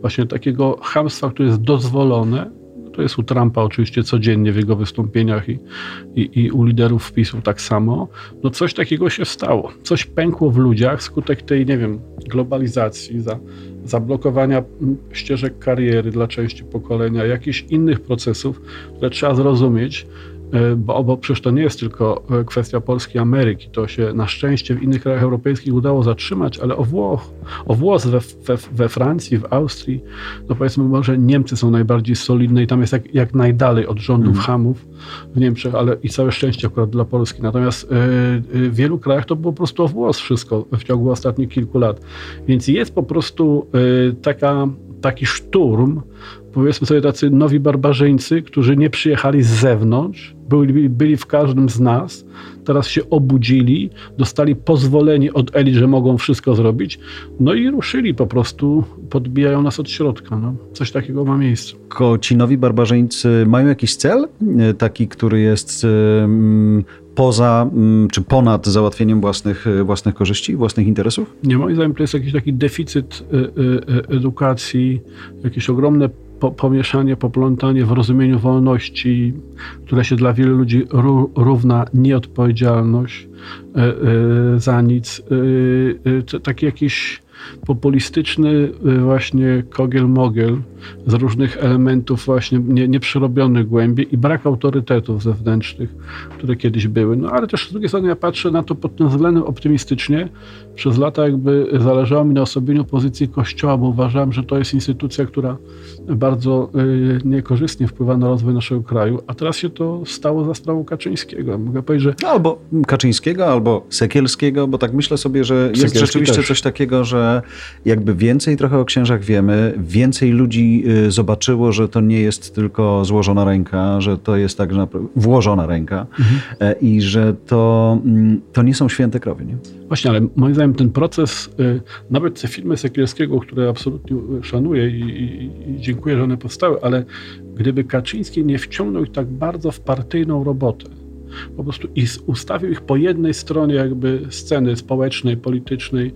właśnie takiego hamstwa, które jest dozwolone, to jest u Trumpa oczywiście codziennie w jego wystąpieniach i, i, i u liderów wpisów tak samo, no coś takiego się stało. Coś pękło w ludziach skutek tej, nie wiem, globalizacji, za, zablokowania ścieżek kariery dla części pokolenia, jakichś innych procesów, które trzeba zrozumieć. E, bo, bo przecież to nie jest tylko e, kwestia Polski Ameryki. To się na szczęście w innych krajach europejskich udało zatrzymać, ale o Włoch, o włos we, we, we Francji, w Austrii, no powiedzmy może Niemcy są najbardziej solidne i tam jest jak, jak najdalej od rządów mm. Hamów w Niemczech, ale i całe szczęście akurat dla Polski. Natomiast w wielu krajach to było po prostu o włos wszystko w ciągu ostatnich kilku lat. Więc jest po prostu taka, taki szturm powiedzmy sobie tacy nowi barbarzyńcy, którzy nie przyjechali z zewnątrz, byli, byli w każdym z nas, teraz się obudzili, dostali pozwolenie od elit, że mogą wszystko zrobić, no i ruszyli po prostu, podbijają nas od środka. No. Coś takiego ma miejsce. Ko ci nowi barbarzyńcy mają jakiś cel? E, taki, który jest poza czy ponad załatwieniem własnych, e, własnych korzyści, własnych interesów? Nie, moim zdaniem to jest jakiś taki deficyt e, edukacji, jakieś ogromne po, pomieszanie, poplątanie w rozumieniu wolności, które się dla wielu ludzi równa nieodpowiedzialność e, e, za nic. E, taki jakiś populistyczny właśnie kogiel-mogiel z różnych elementów właśnie nie, nieprzerobionych głębiej i brak autorytetów zewnętrznych, które kiedyś były. No ale też z drugiej strony ja patrzę na to pod tym względem optymistycznie. Przez lata jakby zależało mi na osobieniu pozycji Kościoła, bo uważałem, że to jest instytucja, która bardzo y, niekorzystnie wpływa na rozwój naszego kraju, a teraz się to stało za sprawą Kaczyńskiego. Mogę powiedzieć, że... No, albo Kaczyńskiego, albo Sekielskiego, bo tak myślę sobie, że jest Sekielski rzeczywiście też. coś takiego, że jakby więcej trochę o księżach wiemy, więcej ludzi Y, zobaczyło, że to nie jest tylko złożona ręka, że to jest tak naprawdę włożona ręka mhm. E, i że to, mm, to nie są święte krowy. Nie? Właśnie, ale moim zdaniem ten proces, y, nawet te filmy Sekielskiego, które absolutnie szanuję i, i, i dziękuję, że one powstały, ale gdyby Kaczyński nie wciągnął ich tak bardzo w partyjną robotę, po prostu i ustawił ich po jednej stronie jakby sceny społecznej, politycznej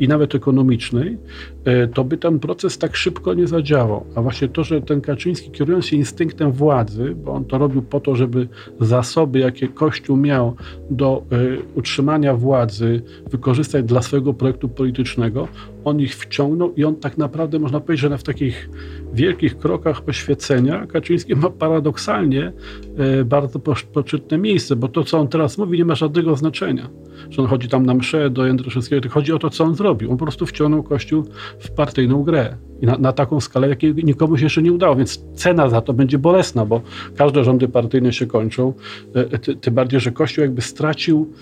i nawet ekonomicznej, e, to by ten proces tak szybko nie zadziałał. A właśnie to, że ten Kaczyński kierując się instynktem władzy, bo on to robił po to, żeby zasoby, jakie Kościół miał do e, utrzymania władzy, wykorzystać dla swojego projektu politycznego, on ich wciągnął i on tak naprawdę można powiedzieć, że w takich wielkich krokach oświecenia Kaczyński ma paradoksalnie e, bardzo poczytne miejsce, bo to, co on teraz mówi, nie ma żadnego znaczenia. Że on chodzi tam na mszę do Jędraszewskiego, to chodzi o to, co on zrobił. On po prostu wciągnął Kościół w partyjną grę. I na, na taką skalę, jakiej nikomu się jeszcze nie udało, więc cena za to będzie bolesna, bo każde rządy partyjne się kończą. E, tym bardziej, że Kościół jakby stracił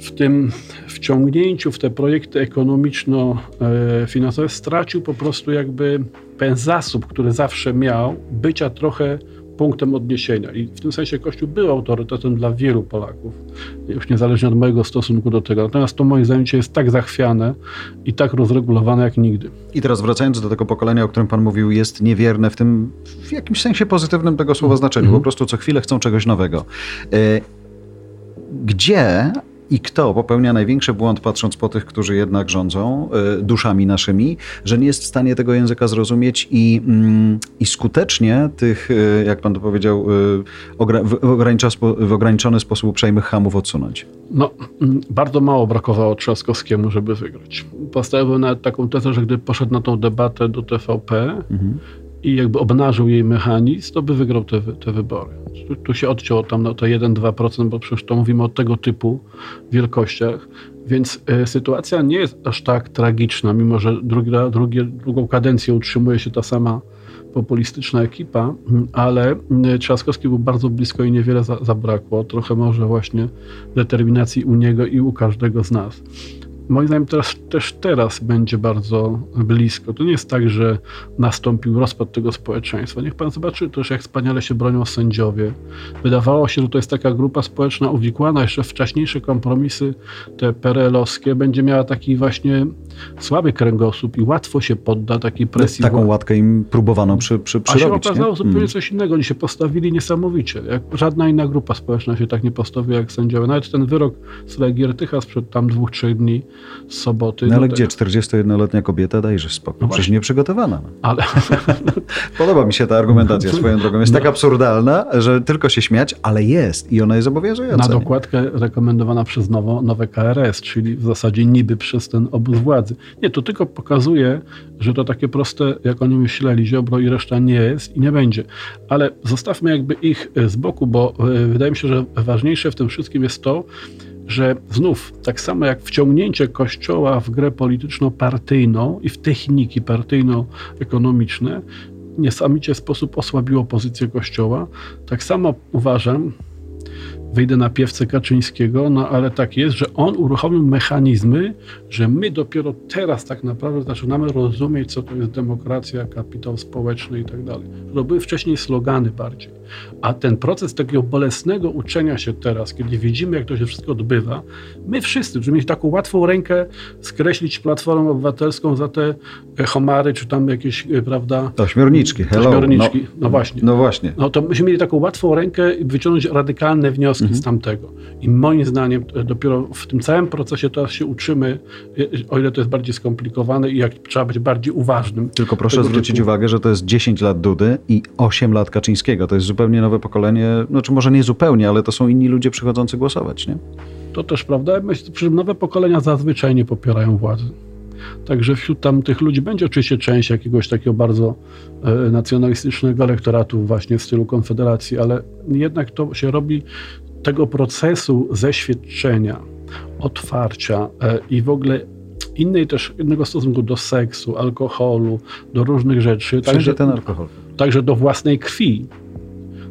w tym wciągnięciu w te projekty ekonomiczno-finansowe stracił po prostu jakby ten zasób, który zawsze miał, bycia trochę punktem odniesienia. I w tym sensie Kościół był autorytetem dla wielu Polaków, już niezależnie od mojego stosunku do tego. Natomiast to moim zdaniem jest tak zachwiane i tak rozregulowane jak nigdy. I teraz wracając do tego pokolenia, o którym Pan mówił, jest niewierne w tym w jakimś sensie pozytywnym tego słowa znaczeniu. Mm -hmm. Po prostu co chwilę chcą czegoś nowego. E, gdzie i kto popełnia największy błąd, patrząc po tych, którzy jednak rządzą y, duszami naszymi, że nie jest w stanie tego języka zrozumieć i, mm, i skutecznie tych, y, jak pan to powiedział, y, w, ograniczony sposób uprzejmych hamów odsunąć? No, mm, bardzo mało brakowało Trzaskowskiemu, żeby wygrać. Postawiłbym nawet taką tezę, że gdy poszedł na tą debatę do TVP, mhm i jakby obnażył jej mechanizm, to by wygrał te, te wybory. Tu, tu się odciął tam na to 1-2%, bo przecież to mówimy o tego typu wielkościach. Więc y, sytuacja nie jest aż tak tragiczna, mimo że drugi, drugi, drugą kadencję utrzymuje się ta sama populistyczna ekipa, ale e, Trzaskowski był bardzo blisko i niewiele za, zabrakło. Trochę może właśnie determinacji u niego i u każdego z nas moim zdaniem teraz, też teraz będzie bardzo blisko. To nie jest tak, że nastąpił rozpad tego społeczeństwa. Niech pan zobaczy też, jak wspaniale się bronią sędziowie. Wydawało się, że to jest taka grupa społeczna uwikłana, jeszcze wcześniejsze kompromisy, te perelowskie, będzie miała taki właśnie słaby kręgosłup i łatwo się podda takiej presji. Taką łatkę im próbowano przy, przy, przyrobić. A się okazało nie? zupełnie mm. coś innego. Oni się postawili niesamowicie. Jak żadna inna grupa społeczna się tak nie postawiła jak sędziowie. Nawet ten wyrok z Giertycha sprzed tam dwóch, trzech dni soboty. No ale gdzie 41-letnia kobieta, dajże spokój, No przecież nieprzygotowana. No. Ale Podoba mi się ta argumentacja swoją drogą. Jest No. tak absurdalna, że tylko się śmiać, ale jest i ona jest zobowiązująca. na dokładkę rekomendowana przez nowo, nowe KRS, czyli w zasadzie niby przez ten obóz władzy. Nie, to tylko pokazuje, że to takie proste, jak oni myśleli, Ziobro i reszta nie jest i nie będzie. Ale zostawmy jakby ich z boku, bo e, wydaje mi się, że ważniejsze w tym wszystkim jest to, że znów, tak samo jak wciągnięcie Kościoła w grę polityczno-partyjną i w techniki partyjno-ekonomiczne niesamowicie sposób osłabiło pozycję Kościoła, tak samo uważam, wyjdę na piewce Kaczyńskiego, no ale tak jest, że on uruchomił mechanizmy, że my dopiero teraz tak naprawdę zaczynamy rozumieć, co to jest demokracja, kapitał społeczny i tak dalej. To były wcześniej slogany bardziej. A ten proces takiego bolesnego uczenia się teraz, kiedy widzimy, jak to się wszystko odbywa, my wszyscy, żeby mieć taką łatwą rękę skreślić Platformę Obywatelską za te e, homary, czy tam jakieś, e, prawda, To ośmiorniczki, hello. ośmiorniczki. No właśnie. No właśnie. no to myśmy mieli taką łatwą rękę i wyciągnąć radykalne wnioski z tamtego. I moim zdaniem e, dopiero w tym całym procesie teraz się uczymy, e, o ile to jest bardziej skomplikowane i jak trzeba być bardziej uważnym. Tylko proszę zwrócić typu- uwagę, że to jest 10 lat Dudy i 8 lat Kaczyńskiego. To jest zupełnie nowe pokolenie, znaczy może nie zupełnie, ale to są inni ludzie przychodzący głosować, nie? To też prawda. Myślę, że nowe pokolenia zazwyczaj nie popierają władzy. Także wśród tam tych ludzi będzie oczywiście część jakiegoś takiego bardzo e, nacjonalistycznego elektoratu właśnie w stylu Konfederacji, ale jednak to się robi tego procesu zeświadczenia, otwarcia e, i w ogóle innej też, innego stosunku do seksu, alkoholu, do różnych rzeczy, Wszędzie także, ten alkohol. także do własnej krwi,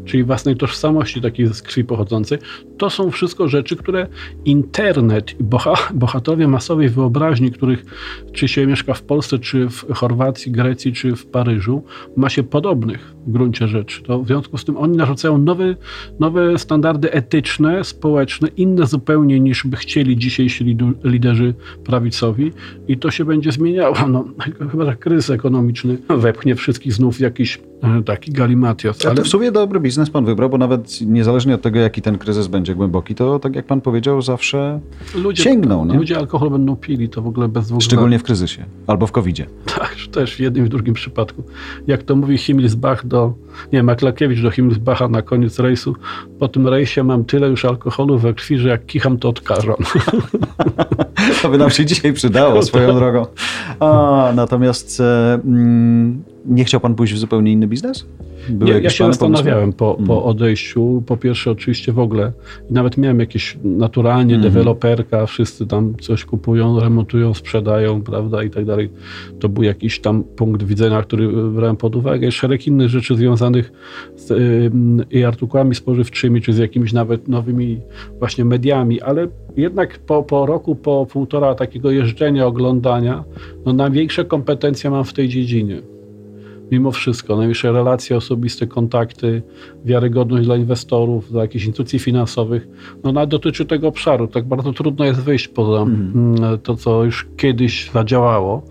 czyli własnej tożsamości takiej z krwi pochodzącej, to są wszystko rzeczy, które internet i boha, bohaterowie masowej wyobraźni, których czy się mieszka w Polsce, czy w Chorwacji, Grecji, czy w Paryżu, ma się podobnych w gruncie rzeczy. To w związku z tym oni narzucają nowe, nowe standardy etyczne, społeczne, inne zupełnie niż by chcieli dzisiejsi liderzy prawicowi i to się będzie zmieniało. No, chyba że kryzys ekonomiczny wepchnie wszystkich znów w jakiś e, taki galimatias. Ale Ale w sumie dobry biznes pan wybrał, bo nawet niezależnie od tego, jaki ten kryzys będzie głęboki, to tak jak pan powiedział, zawsze ludzie, sięgną, nie? ludzie alkohol będą pili, to w ogóle bez dwóch szczególnie w kryzysie albo w covidzie. Tak, też w jednym i w drugim przypadku. Jak to mówi Himmelsbach do, nie, Maklakiewicz do Himmelsbacha na koniec rejsu, po tym rejsie mam tyle już alkoholu we krwi, że jak kicham, to odkażam. To by nam się dzisiaj przydało swoją drogą. A, natomiast e, mm, nie chciał pan pójść w zupełnie inny biznes? Były Nie, ja się zastanawiałem po, Mm. po odejściu. Po pierwsze, oczywiście w ogóle. I nawet miałem jakieś naturalnie Mhm. deweloperka, wszyscy tam coś kupują, remontują, sprzedają, prawda, i tak dalej. To był jakiś tam punkt widzenia, który brałem pod uwagę. Szereg innych rzeczy związanych z y, i artykułami spożywczymi, czy z jakimiś nawet nowymi właśnie mediami, ale jednak po, po roku, po półtora takiego jeżdżenia, oglądania, no największe kompetencje mam w tej dziedzinie mimo wszystko, najwyższe relacje osobiste, kontakty, wiarygodność dla inwestorów, dla jakichś instytucji finansowych, no ona dotyczy tego obszaru. Tak bardzo trudno jest wyjść poza mm, to, co już kiedyś zadziałało.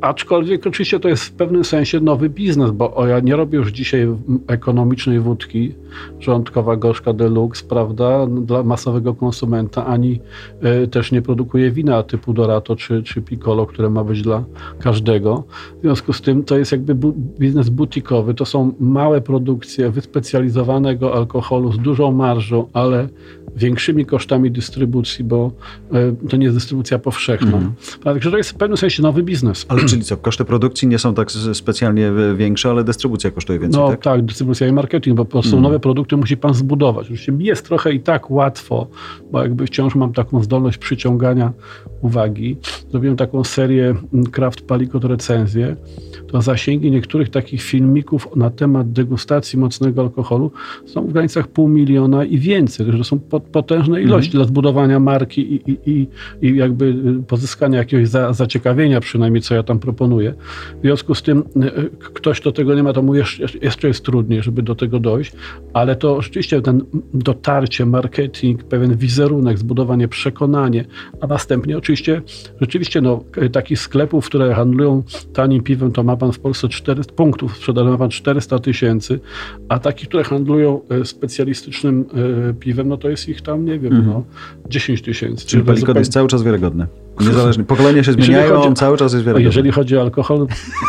Aczkolwiek oczywiście to jest w pewnym sensie nowy biznes, bo ja nie robię już dzisiaj mm, ekonomicznej wódki, rządkowa gorzka deluxe, prawda, dla masowego konsumenta, ani e, też nie produkuję wina typu Dorato czy, czy Piccolo, które ma być dla każdego. W związku z tym to jest jakby bu biznes butikowy, to są małe produkcje wyspecjalizowanego alkoholu z dużą marżą, ale większymi kosztami dystrybucji, bo e, to nie jest dystrybucja powszechna. Mhm. Także to jest w pewnym sensie nowy biznes. Ale czyli co, koszty produkcji nie są tak specjalnie większe, ale dystrybucja kosztuje więcej, No tak? tak? dystrybucja i marketing, bo po prostu Mhm. nowe produkty musi pan zbudować. Oczywiście jest trochę i tak łatwo, bo jakby wciąż mam taką zdolność przyciągania uwagi. Zrobiłem taką serię mm, Kraft Palikot recenzję. To zasięgi niektórych takich filmików na temat degustacji mocnego alkoholu są w granicach pół miliona i więcej. To są pot- potężne ilości dla zbudowania marki i, i, i, i jakby y, pozyskania jakiegoś za, zaciekawienia przynajmniej, co ja tam proponuję. W związku z tym y, ktoś, kto tego nie ma, to mu jeszcze, jeszcze jest trudniej, żeby do tego dojść, ale to rzeczywiście ten dotarcie, marketing, pewien wizerunek, zbudowanie, przekonanie, a następnie oczywiście rzeczywiście no, takich sklepów, które handlują tanim piwem, to ma pan w Polsce 400 punktów sprzedaży, ma pan 400 tysięcy, a takich, które handlują e, specjalistycznym e, piwem, no to jest ich tam, nie wiem, no, 10 tysięcy. Mhm. Czyli zupełnie- jest cały czas wiarygodny. Niezależnie. Pokolenia się zmieniają, chodzi, on cały czas jest wiarygodny. Jeżeli chodzi o alkohol,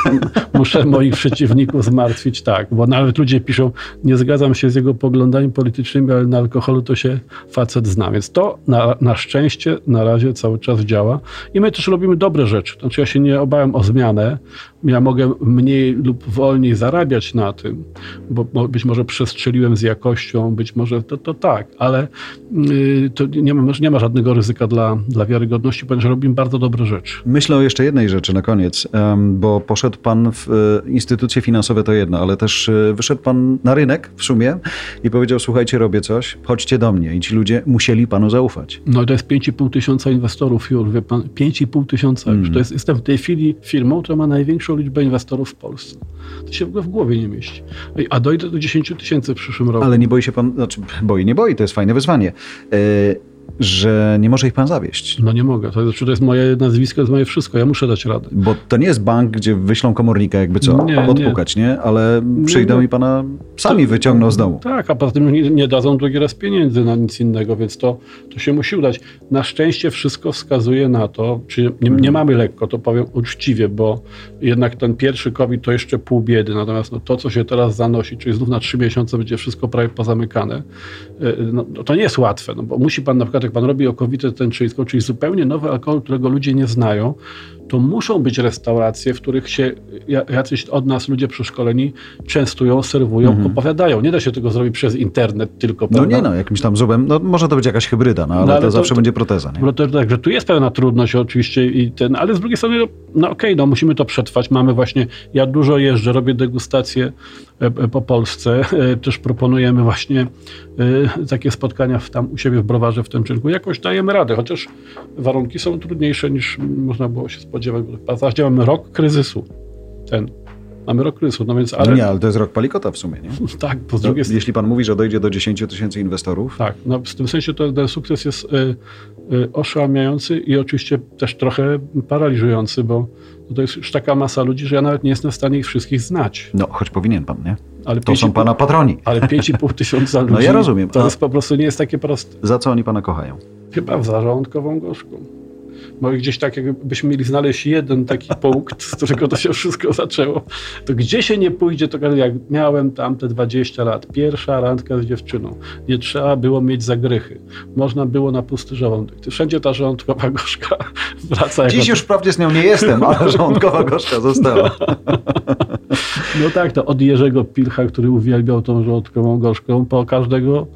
muszę moich przeciwników zmartwić, tak, bo nawet ludzie piszą, nie zgadzam się z jego poglądami politycznymi, ale na alkoholu to się facet zna. Więc to na, na szczęście na razie cały czas działa. I my też robimy dobre rzeczy. Znaczy ja się nie obawiam o zmianę. Ja mogę mniej lub wolniej zarabiać na tym, bo, być może przestrzeliłem z jakością, być może to, to tak, ale yy, to nie ma, nie ma żadnego ryzyka dla, dla wiarygodności, ponieważ robimy bardzo dobre rzeczy. Myślę o jeszcze jednej rzeczy na koniec, bo poszedł pan w e, instytucje finansowe to jedno, ale też e, wyszedł pan na rynek w sumie i powiedział, słuchajcie, robię coś, chodźcie do mnie. I ci ludzie musieli panu zaufać. No to jest 5,5 tysiąca inwestorów już, wie pan, 5,5 tysiąca już. Mm. To jest, jestem w tej chwili firmą, która ma największą liczbę inwestorów w Polsce. To się w ogóle w głowie nie mieści. A dojdę do 10 tysięcy w przyszłym roku. Ale nie boi się pan, znaczy boi, nie boi, to jest fajne wyzwanie. Yy, że nie może ich pan zawieść. No nie mogę. To, znaczy, to jest moje nazwisko, to jest moje wszystko. Ja muszę dać radę. Bo to nie jest bank, gdzie wyślą komornika, jakby co, nie, podpukać, nie. nie? Ale przyjdą nie, i pana sami to, wyciągną z domu. Tak, a poza tym nie, nie, dadzą drugi raz pieniędzy na nic innego, więc to, to się musi udać. Na szczęście wszystko wskazuje na to, czy nie, nie mhm. mamy lekko, to powiem uczciwie, bo jednak ten pierwszy COVID to jeszcze pół biedy. Natomiast no, to, co się teraz zanosi, czyli znów na trzy miesiące będzie wszystko prawie pozamykane, y, no, to nie jest łatwe, no, bo musi pan na przykład jak pan robi okowitę tęczyńską, czyli zupełnie nowy alkohol, którego ludzie nie znają, to muszą być restauracje, w których się jacyś od nas ludzie przeszkoleni częstują, serwują, mhm. opowiadają. Nie da się tego zrobić przez internet tylko. No prawda? nie no, jakimś tam zubem, no może to być jakaś hybryda, no ale, no, ale to, to, zawsze to, będzie proteza. Nie? No to, tak, że tu jest pewna trudność oczywiście i ten, ale z drugiej strony, no, okej, okay, no musimy to przetrwać. Mamy właśnie, ja dużo jeżdżę, robię degustacje e, e, po Polsce, e, też proponujemy właśnie takie spotkania w, tam u siebie w browarze w tym czynku. Jakoś dajemy radę, chociaż warunki są trudniejsze niż można było się spodziewać mamy rok kryzysu. Ten. Mamy rok kryzysu, no więc... Ale... No nie, ale to jest rok palikota w sumie, nie? tak, po drugiej strony... Jeśli pan mówi, że dojdzie do 10 tysięcy inwestorów... Tak, no w tym sensie to, ten sukces jest y, y, oszałamiający i oczywiście też trochę paraliżujący, bo to jest już taka masa ludzi, że ja nawet nie jestem w stanie ich wszystkich znać. No, choć powinien pan, nie? Ale to są pana patroni. Ale 5,5 tysiąca ludzi. No ja rozumiem. To jest po prostu nie jest takie proste. Za co oni pana kochają? Chyba w zarządkową gorzką. Bo gdzieś tak, jakbyśmy mieli znaleźć jeden taki punkt, z którego to się wszystko zaczęło, to gdzie się nie pójdzie, to jak miałem tam te 20 lat, pierwsza randka z dziewczyną, nie trzeba było mieć zagrychy. Można było na pusty żołądek. Wszędzie ta żołądkowa gorzka wraca. Dziś już wprawdzie z nią nie jestem, ale żołądkowa gorzka została. No tak, to od Jerzego Pilcha, który uwielbiał tą żołądkową gorzką, po każdego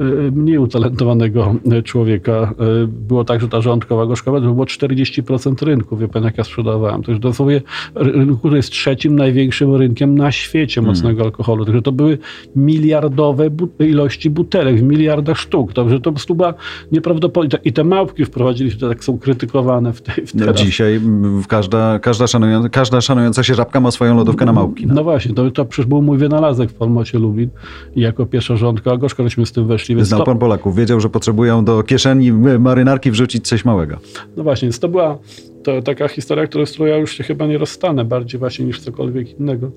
y, mniej utalentowanego człowieka y, było tak, że ta żołądkowa gorzka to było 40% rynku, wie pan jak ja sprzedawałem. To już dosłownie rynku, który jest trzecim największym rynkiem na świecie hmm. mocnego hmm. alkoholu. Także to były miliardowe bu ilości butelek, w miliardach sztuk. Także to po prostu była nieprawdopodobne. I te małpki wprowadziliśmy, tak są krytykowane w tej w no dzisiaj każda, każda, szanująca, każda szanująca się żabka ma swoją lodówkę na małpki. No, no właśnie, to, to przecież był mój wynalazek w Palmocie Lubin i jako pierwsza rządka gorzka, żeśmy z tym weszli. Znał to... pan Polaków, wiedział, że potrzebują do kieszeni marynarki wrzucić coś małego. No właśnie, więc to była to taka historia, którą, z którą ja już się chyba nie rozstanę bardziej właśnie niż cokolwiek innego.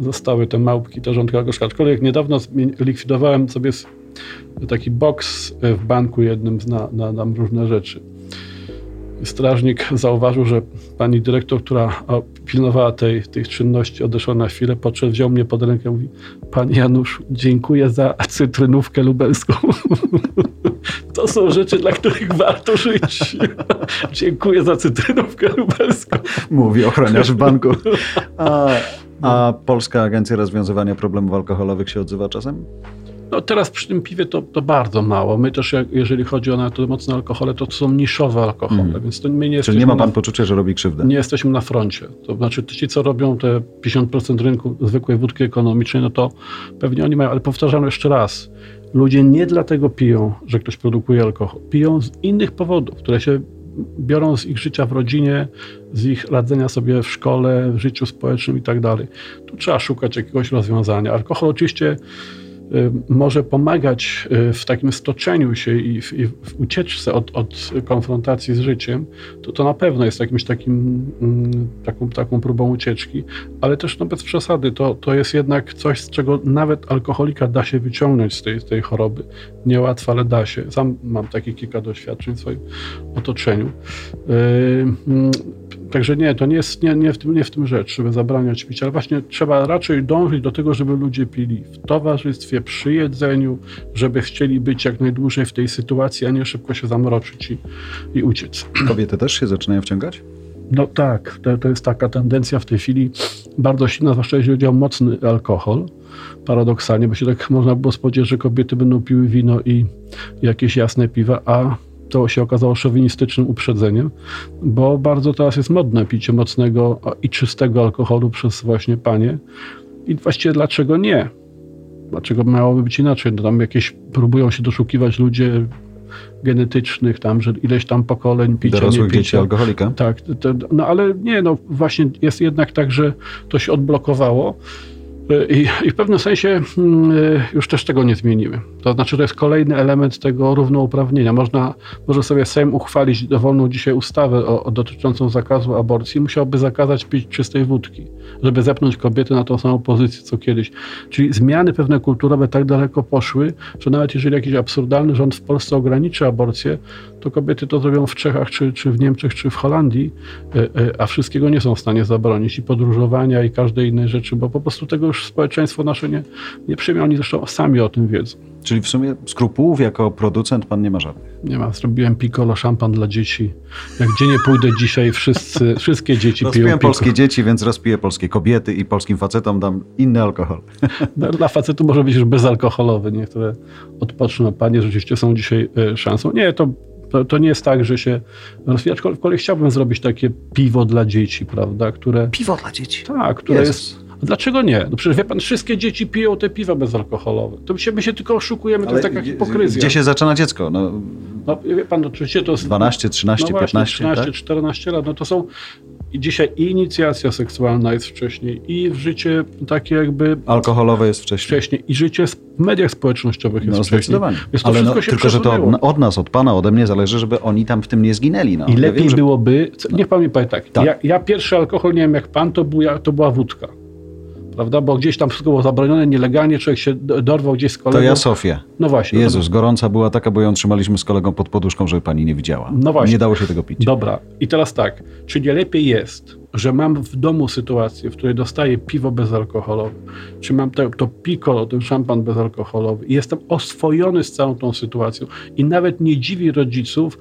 Zostały te małpki, ta rządka gorzka. Aczkolwiek niedawno likwidowałem sobie taki boks w banku jednym na, na, na różne rzeczy strażnik zauważył, że pani dyrektor, która pilnowała tej, tych czynności, odeszła na chwilę, podszedł, wziął mnie pod rękę i mówi, panie Janusz, dziękuję za cytrynówkę lubelską. to są rzeczy, dla których warto żyć. dziękuję za cytrynówkę lubelską. Mówi ochroniarz w banku. A, a Polska Agencja Rozwiązywania Problemów Alkoholowych się odzywa czasem? No teraz przy tym piwie to, to bardzo mało. My też, jak, jeżeli chodzi o na to mocne alkohole, to, to są niszowe alkohole, mm. więc to my nie Czyli nie ma pan na, poczucia, że robi krzywdę? Nie jesteśmy na froncie. To znaczy ci, co robią te 50% rynku zwykłej wódki ekonomicznej, no to pewnie oni mają, ale powtarzam jeszcze raz, ludzie nie dlatego piją, że ktoś produkuje alkohol. Piją z innych powodów, które się biorą z ich życia w rodzinie, z ich radzenia sobie w szkole, w życiu społecznym i tak dalej. Tu trzeba szukać jakiegoś rozwiązania. Alkohol oczywiście może pomagać w takim stoczeniu się i w, i w ucieczce od, od, konfrontacji z życiem, to to na pewno jest jakimś takim, mm, taką, taką próbą ucieczki, ale też no bez przesady, to, to jest jednak coś, z czego nawet alkoholika da się wyciągnąć z tej, z tej choroby. Niełatwo, ale da się. Sam mam takie kilka doświadczeń w swoim otoczeniu. Yy, Także nie, to nie jest nie, nie, w tym, nie w tym rzecz, żeby zabraniać picia, ale właśnie trzeba raczej dążyć do tego, żeby ludzie pili w towarzystwie, przy jedzeniu, żeby chcieli być jak najdłużej w tej sytuacji, a nie szybko się zamroczyć i, i uciec. Kobiety też się zaczynają wciągać? No tak, to, to jest taka tendencja w tej chwili bardzo silna, zwłaszcza jeśli chodzi o mocny alkohol. Paradoksalnie, bo się tak można było spodziewać, że kobiety będą piły wino i jakieś jasne piwa, a to się okazało szowinistycznym uprzedzeniem, bo bardzo teraz jest modne picie mocnego i czystego alkoholu przez właśnie panie. I właściwie dlaczego nie? Dlaczego miałoby być inaczej? No tam jakieś próbują się doszukiwać ludzie genetycznych, tam, że ileś tam pokoleń picia, Dorosłych nie picia. alkoholika? Tak, to, no ale nie, no właśnie jest jednak tak, że to się odblokowało. I, I, w pewnym sensie mm, już też tego nie zmienimy. To znaczy, to jest kolejny element tego równouprawnienia. Można, może sobie Sejm uchwalić dowolną dzisiaj ustawę o, o dotyczącą zakazu aborcji. Musiałby zakazać pić czystej wódki, żeby zepnąć kobiety na tą samą pozycję co kiedyś. Czyli zmiany pewne kulturowe tak daleko poszły, że nawet jeżeli jakiś absurdalny rząd w Polsce ograniczy aborcję, to kobiety to zrobią w Czechach, czy, czy w Niemczech, czy w Holandii, e, e, a wszystkiego nie są w stanie zabronić i podróżowania i każdej innej rzeczy, bo po prostu tego już społeczeństwo nasze nie, nie przyjmie. Oni zresztą sami o tym wiedzą. Czyli w sumie skrupułów jako producent pan nie ma żadnych? Nie ma. Zrobiłem piccolo, szampan dla dzieci. Jak gdzie nie pójdę dzisiaj, wszyscy, wszystkie dzieci Rozpiję piją polskie dzieci, więc rozpiję polskie kobiety i polskim facetom dam inny alkohol. Dla, facetu może być już bezalkoholowy. Niektóre odpoczną panie rzeczywiście są dzisiaj y, szansą. Nie, to to, to, nie jest tak, że się rozwija, aczkolwiek chciałbym zrobić takie piwo dla dzieci, prawda, które... Piwo dla dzieci? Tak, które Jezus. jest... A dlaczego nie? No przecież wie pan, wszystkie dzieci piją te piwa bezalkoholowe. To my się, my się tylko oszukujemy, Ale to jest taka hipokryzja. Gdzie się zaczyna dziecko? No, no wie pan, oczywiście to jest... 12, 13, no właśnie, 15, 13, tak? 14 lat, no to są i dzisiaj i inicjacja seksualna jest wcześniej, i w życie takie jakby... Alkoholowe jest wcześniej. Wcześniej. I życie w mediach społecznościowych jest no, wcześniej. zdecydowanie. Ale no, tylko, że to od nas, od pana, ode mnie zależy, żeby oni tam w tym nie zginęli. No. I lepiej ja wiem, że... byłoby... Niech pan mi powie tak. tak. Ja, ja, pierwszy alkohol, nie wiem jak pan, to, był, to była wódka prawda? Bo gdzieś tam wszystko było zabronione, nielegalnie, człowiek się dorwał gdzieś z kolegą. To ja Sofia. No właśnie. Jezus, gorąca była taka, bo ją trzymaliśmy z kolegą pod poduszką, żeby pani nie widziała. No właśnie. Nie dało się tego pić. Dobra. I teraz tak, czy nie lepiej jest, że mam w domu sytuację, w której dostaję piwo bezalkoholowe, czy mam to, to piccolo, ten szampan bezalkoholowy i jestem oswojony z całą tą sytuacją i nawet nie dziwi rodziców,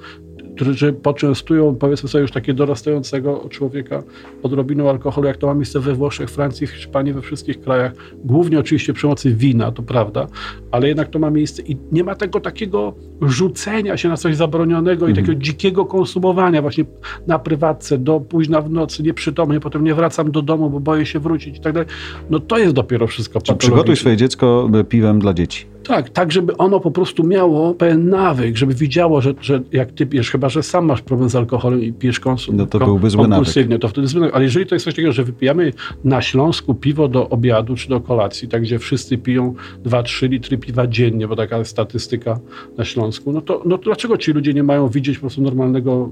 którzy poczęstują, powiedzmy sobie, już takiego dorastającego człowieka odrobiną alkoholu, jak to ma miejsce we Włoszech, Francji, Hiszpanii, we wszystkich krajach. Głównie oczywiście przy pomocy wina, to prawda, ale jednak to ma miejsce i nie ma tego takiego rzucenia się na coś zabronionego i mhm. takiego dzikiego konsumowania właśnie na prywatce, do późna w nocy, nieprzytomnie, potem nie wracam do domu, bo boję się wrócić i tak dalej. No to jest dopiero wszystko Czy Przygotuj swoje dziecko piwem dla dzieci. Tak, tak, żeby ono po prostu miało pewien nawyk, żeby widziało, że, że jak ty pijesz, chyba że sam masz problem z alkoholem i pijesz konsum, no to byłby zły kompulsywnie, nawyk. to wtedy zły nawyk. Ale jeżeli to jest coś takiego, że wypijamy na Śląsku piwo do obiadu czy do kolacji, tak gdzie wszyscy piją 2-3 litry piwa dziennie, bo taka jest statystyka na Śląsku, no to, no to dlaczego ci ludzie nie mają widzieć po prostu normalnego,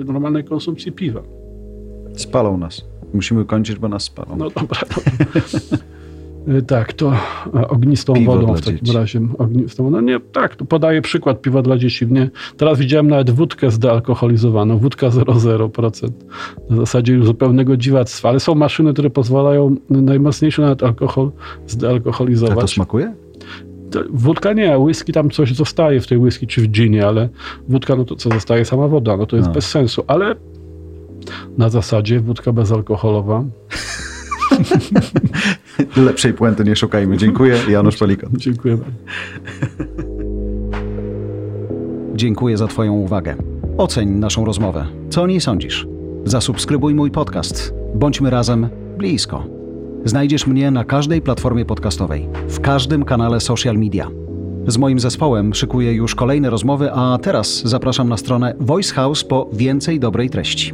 e, normalnej konsumpcji piwa? Spalą nas. Musimy kończyć, bo nas spalą. No dobra. Y, tak, to e, ognistą Piwo wodą w takim dzieci. razie. Ognistą, no nie, tak, to podaję przykład piwa dla dzieci. Nie, teraz widziałem nawet wódkę zdealkoholizowaną, wódka 0,0%. Na zasadzie zupełnego dziwactwa, ale są maszyny, które pozwalają najmocniejszy nawet alkohol zdealkoholizować. A to smakuje? Wódka nie, whisky tam coś zostaje w tej whisky czy w ginie, ale wódka, no to co zostaje? Sama woda, no to jest no. bez sensu, ale na zasadzie wódka bezalkoholowa Lepszej puenty nie szukajmy. Dziękuję. Janusz Palikon. Dziękuję. Dziękuję za Twoją uwagę. Oceń naszą rozmowę. Co o niej sądzisz? Zasubskrybuj mój podcast. Bądźmy razem blisko. Znajdziesz mnie na każdej platformie podcastowej, w każdym kanale social media. Z moim zespołem szykuję już kolejne rozmowy, a teraz zapraszam na stronę Voice House po więcej dobrej treści.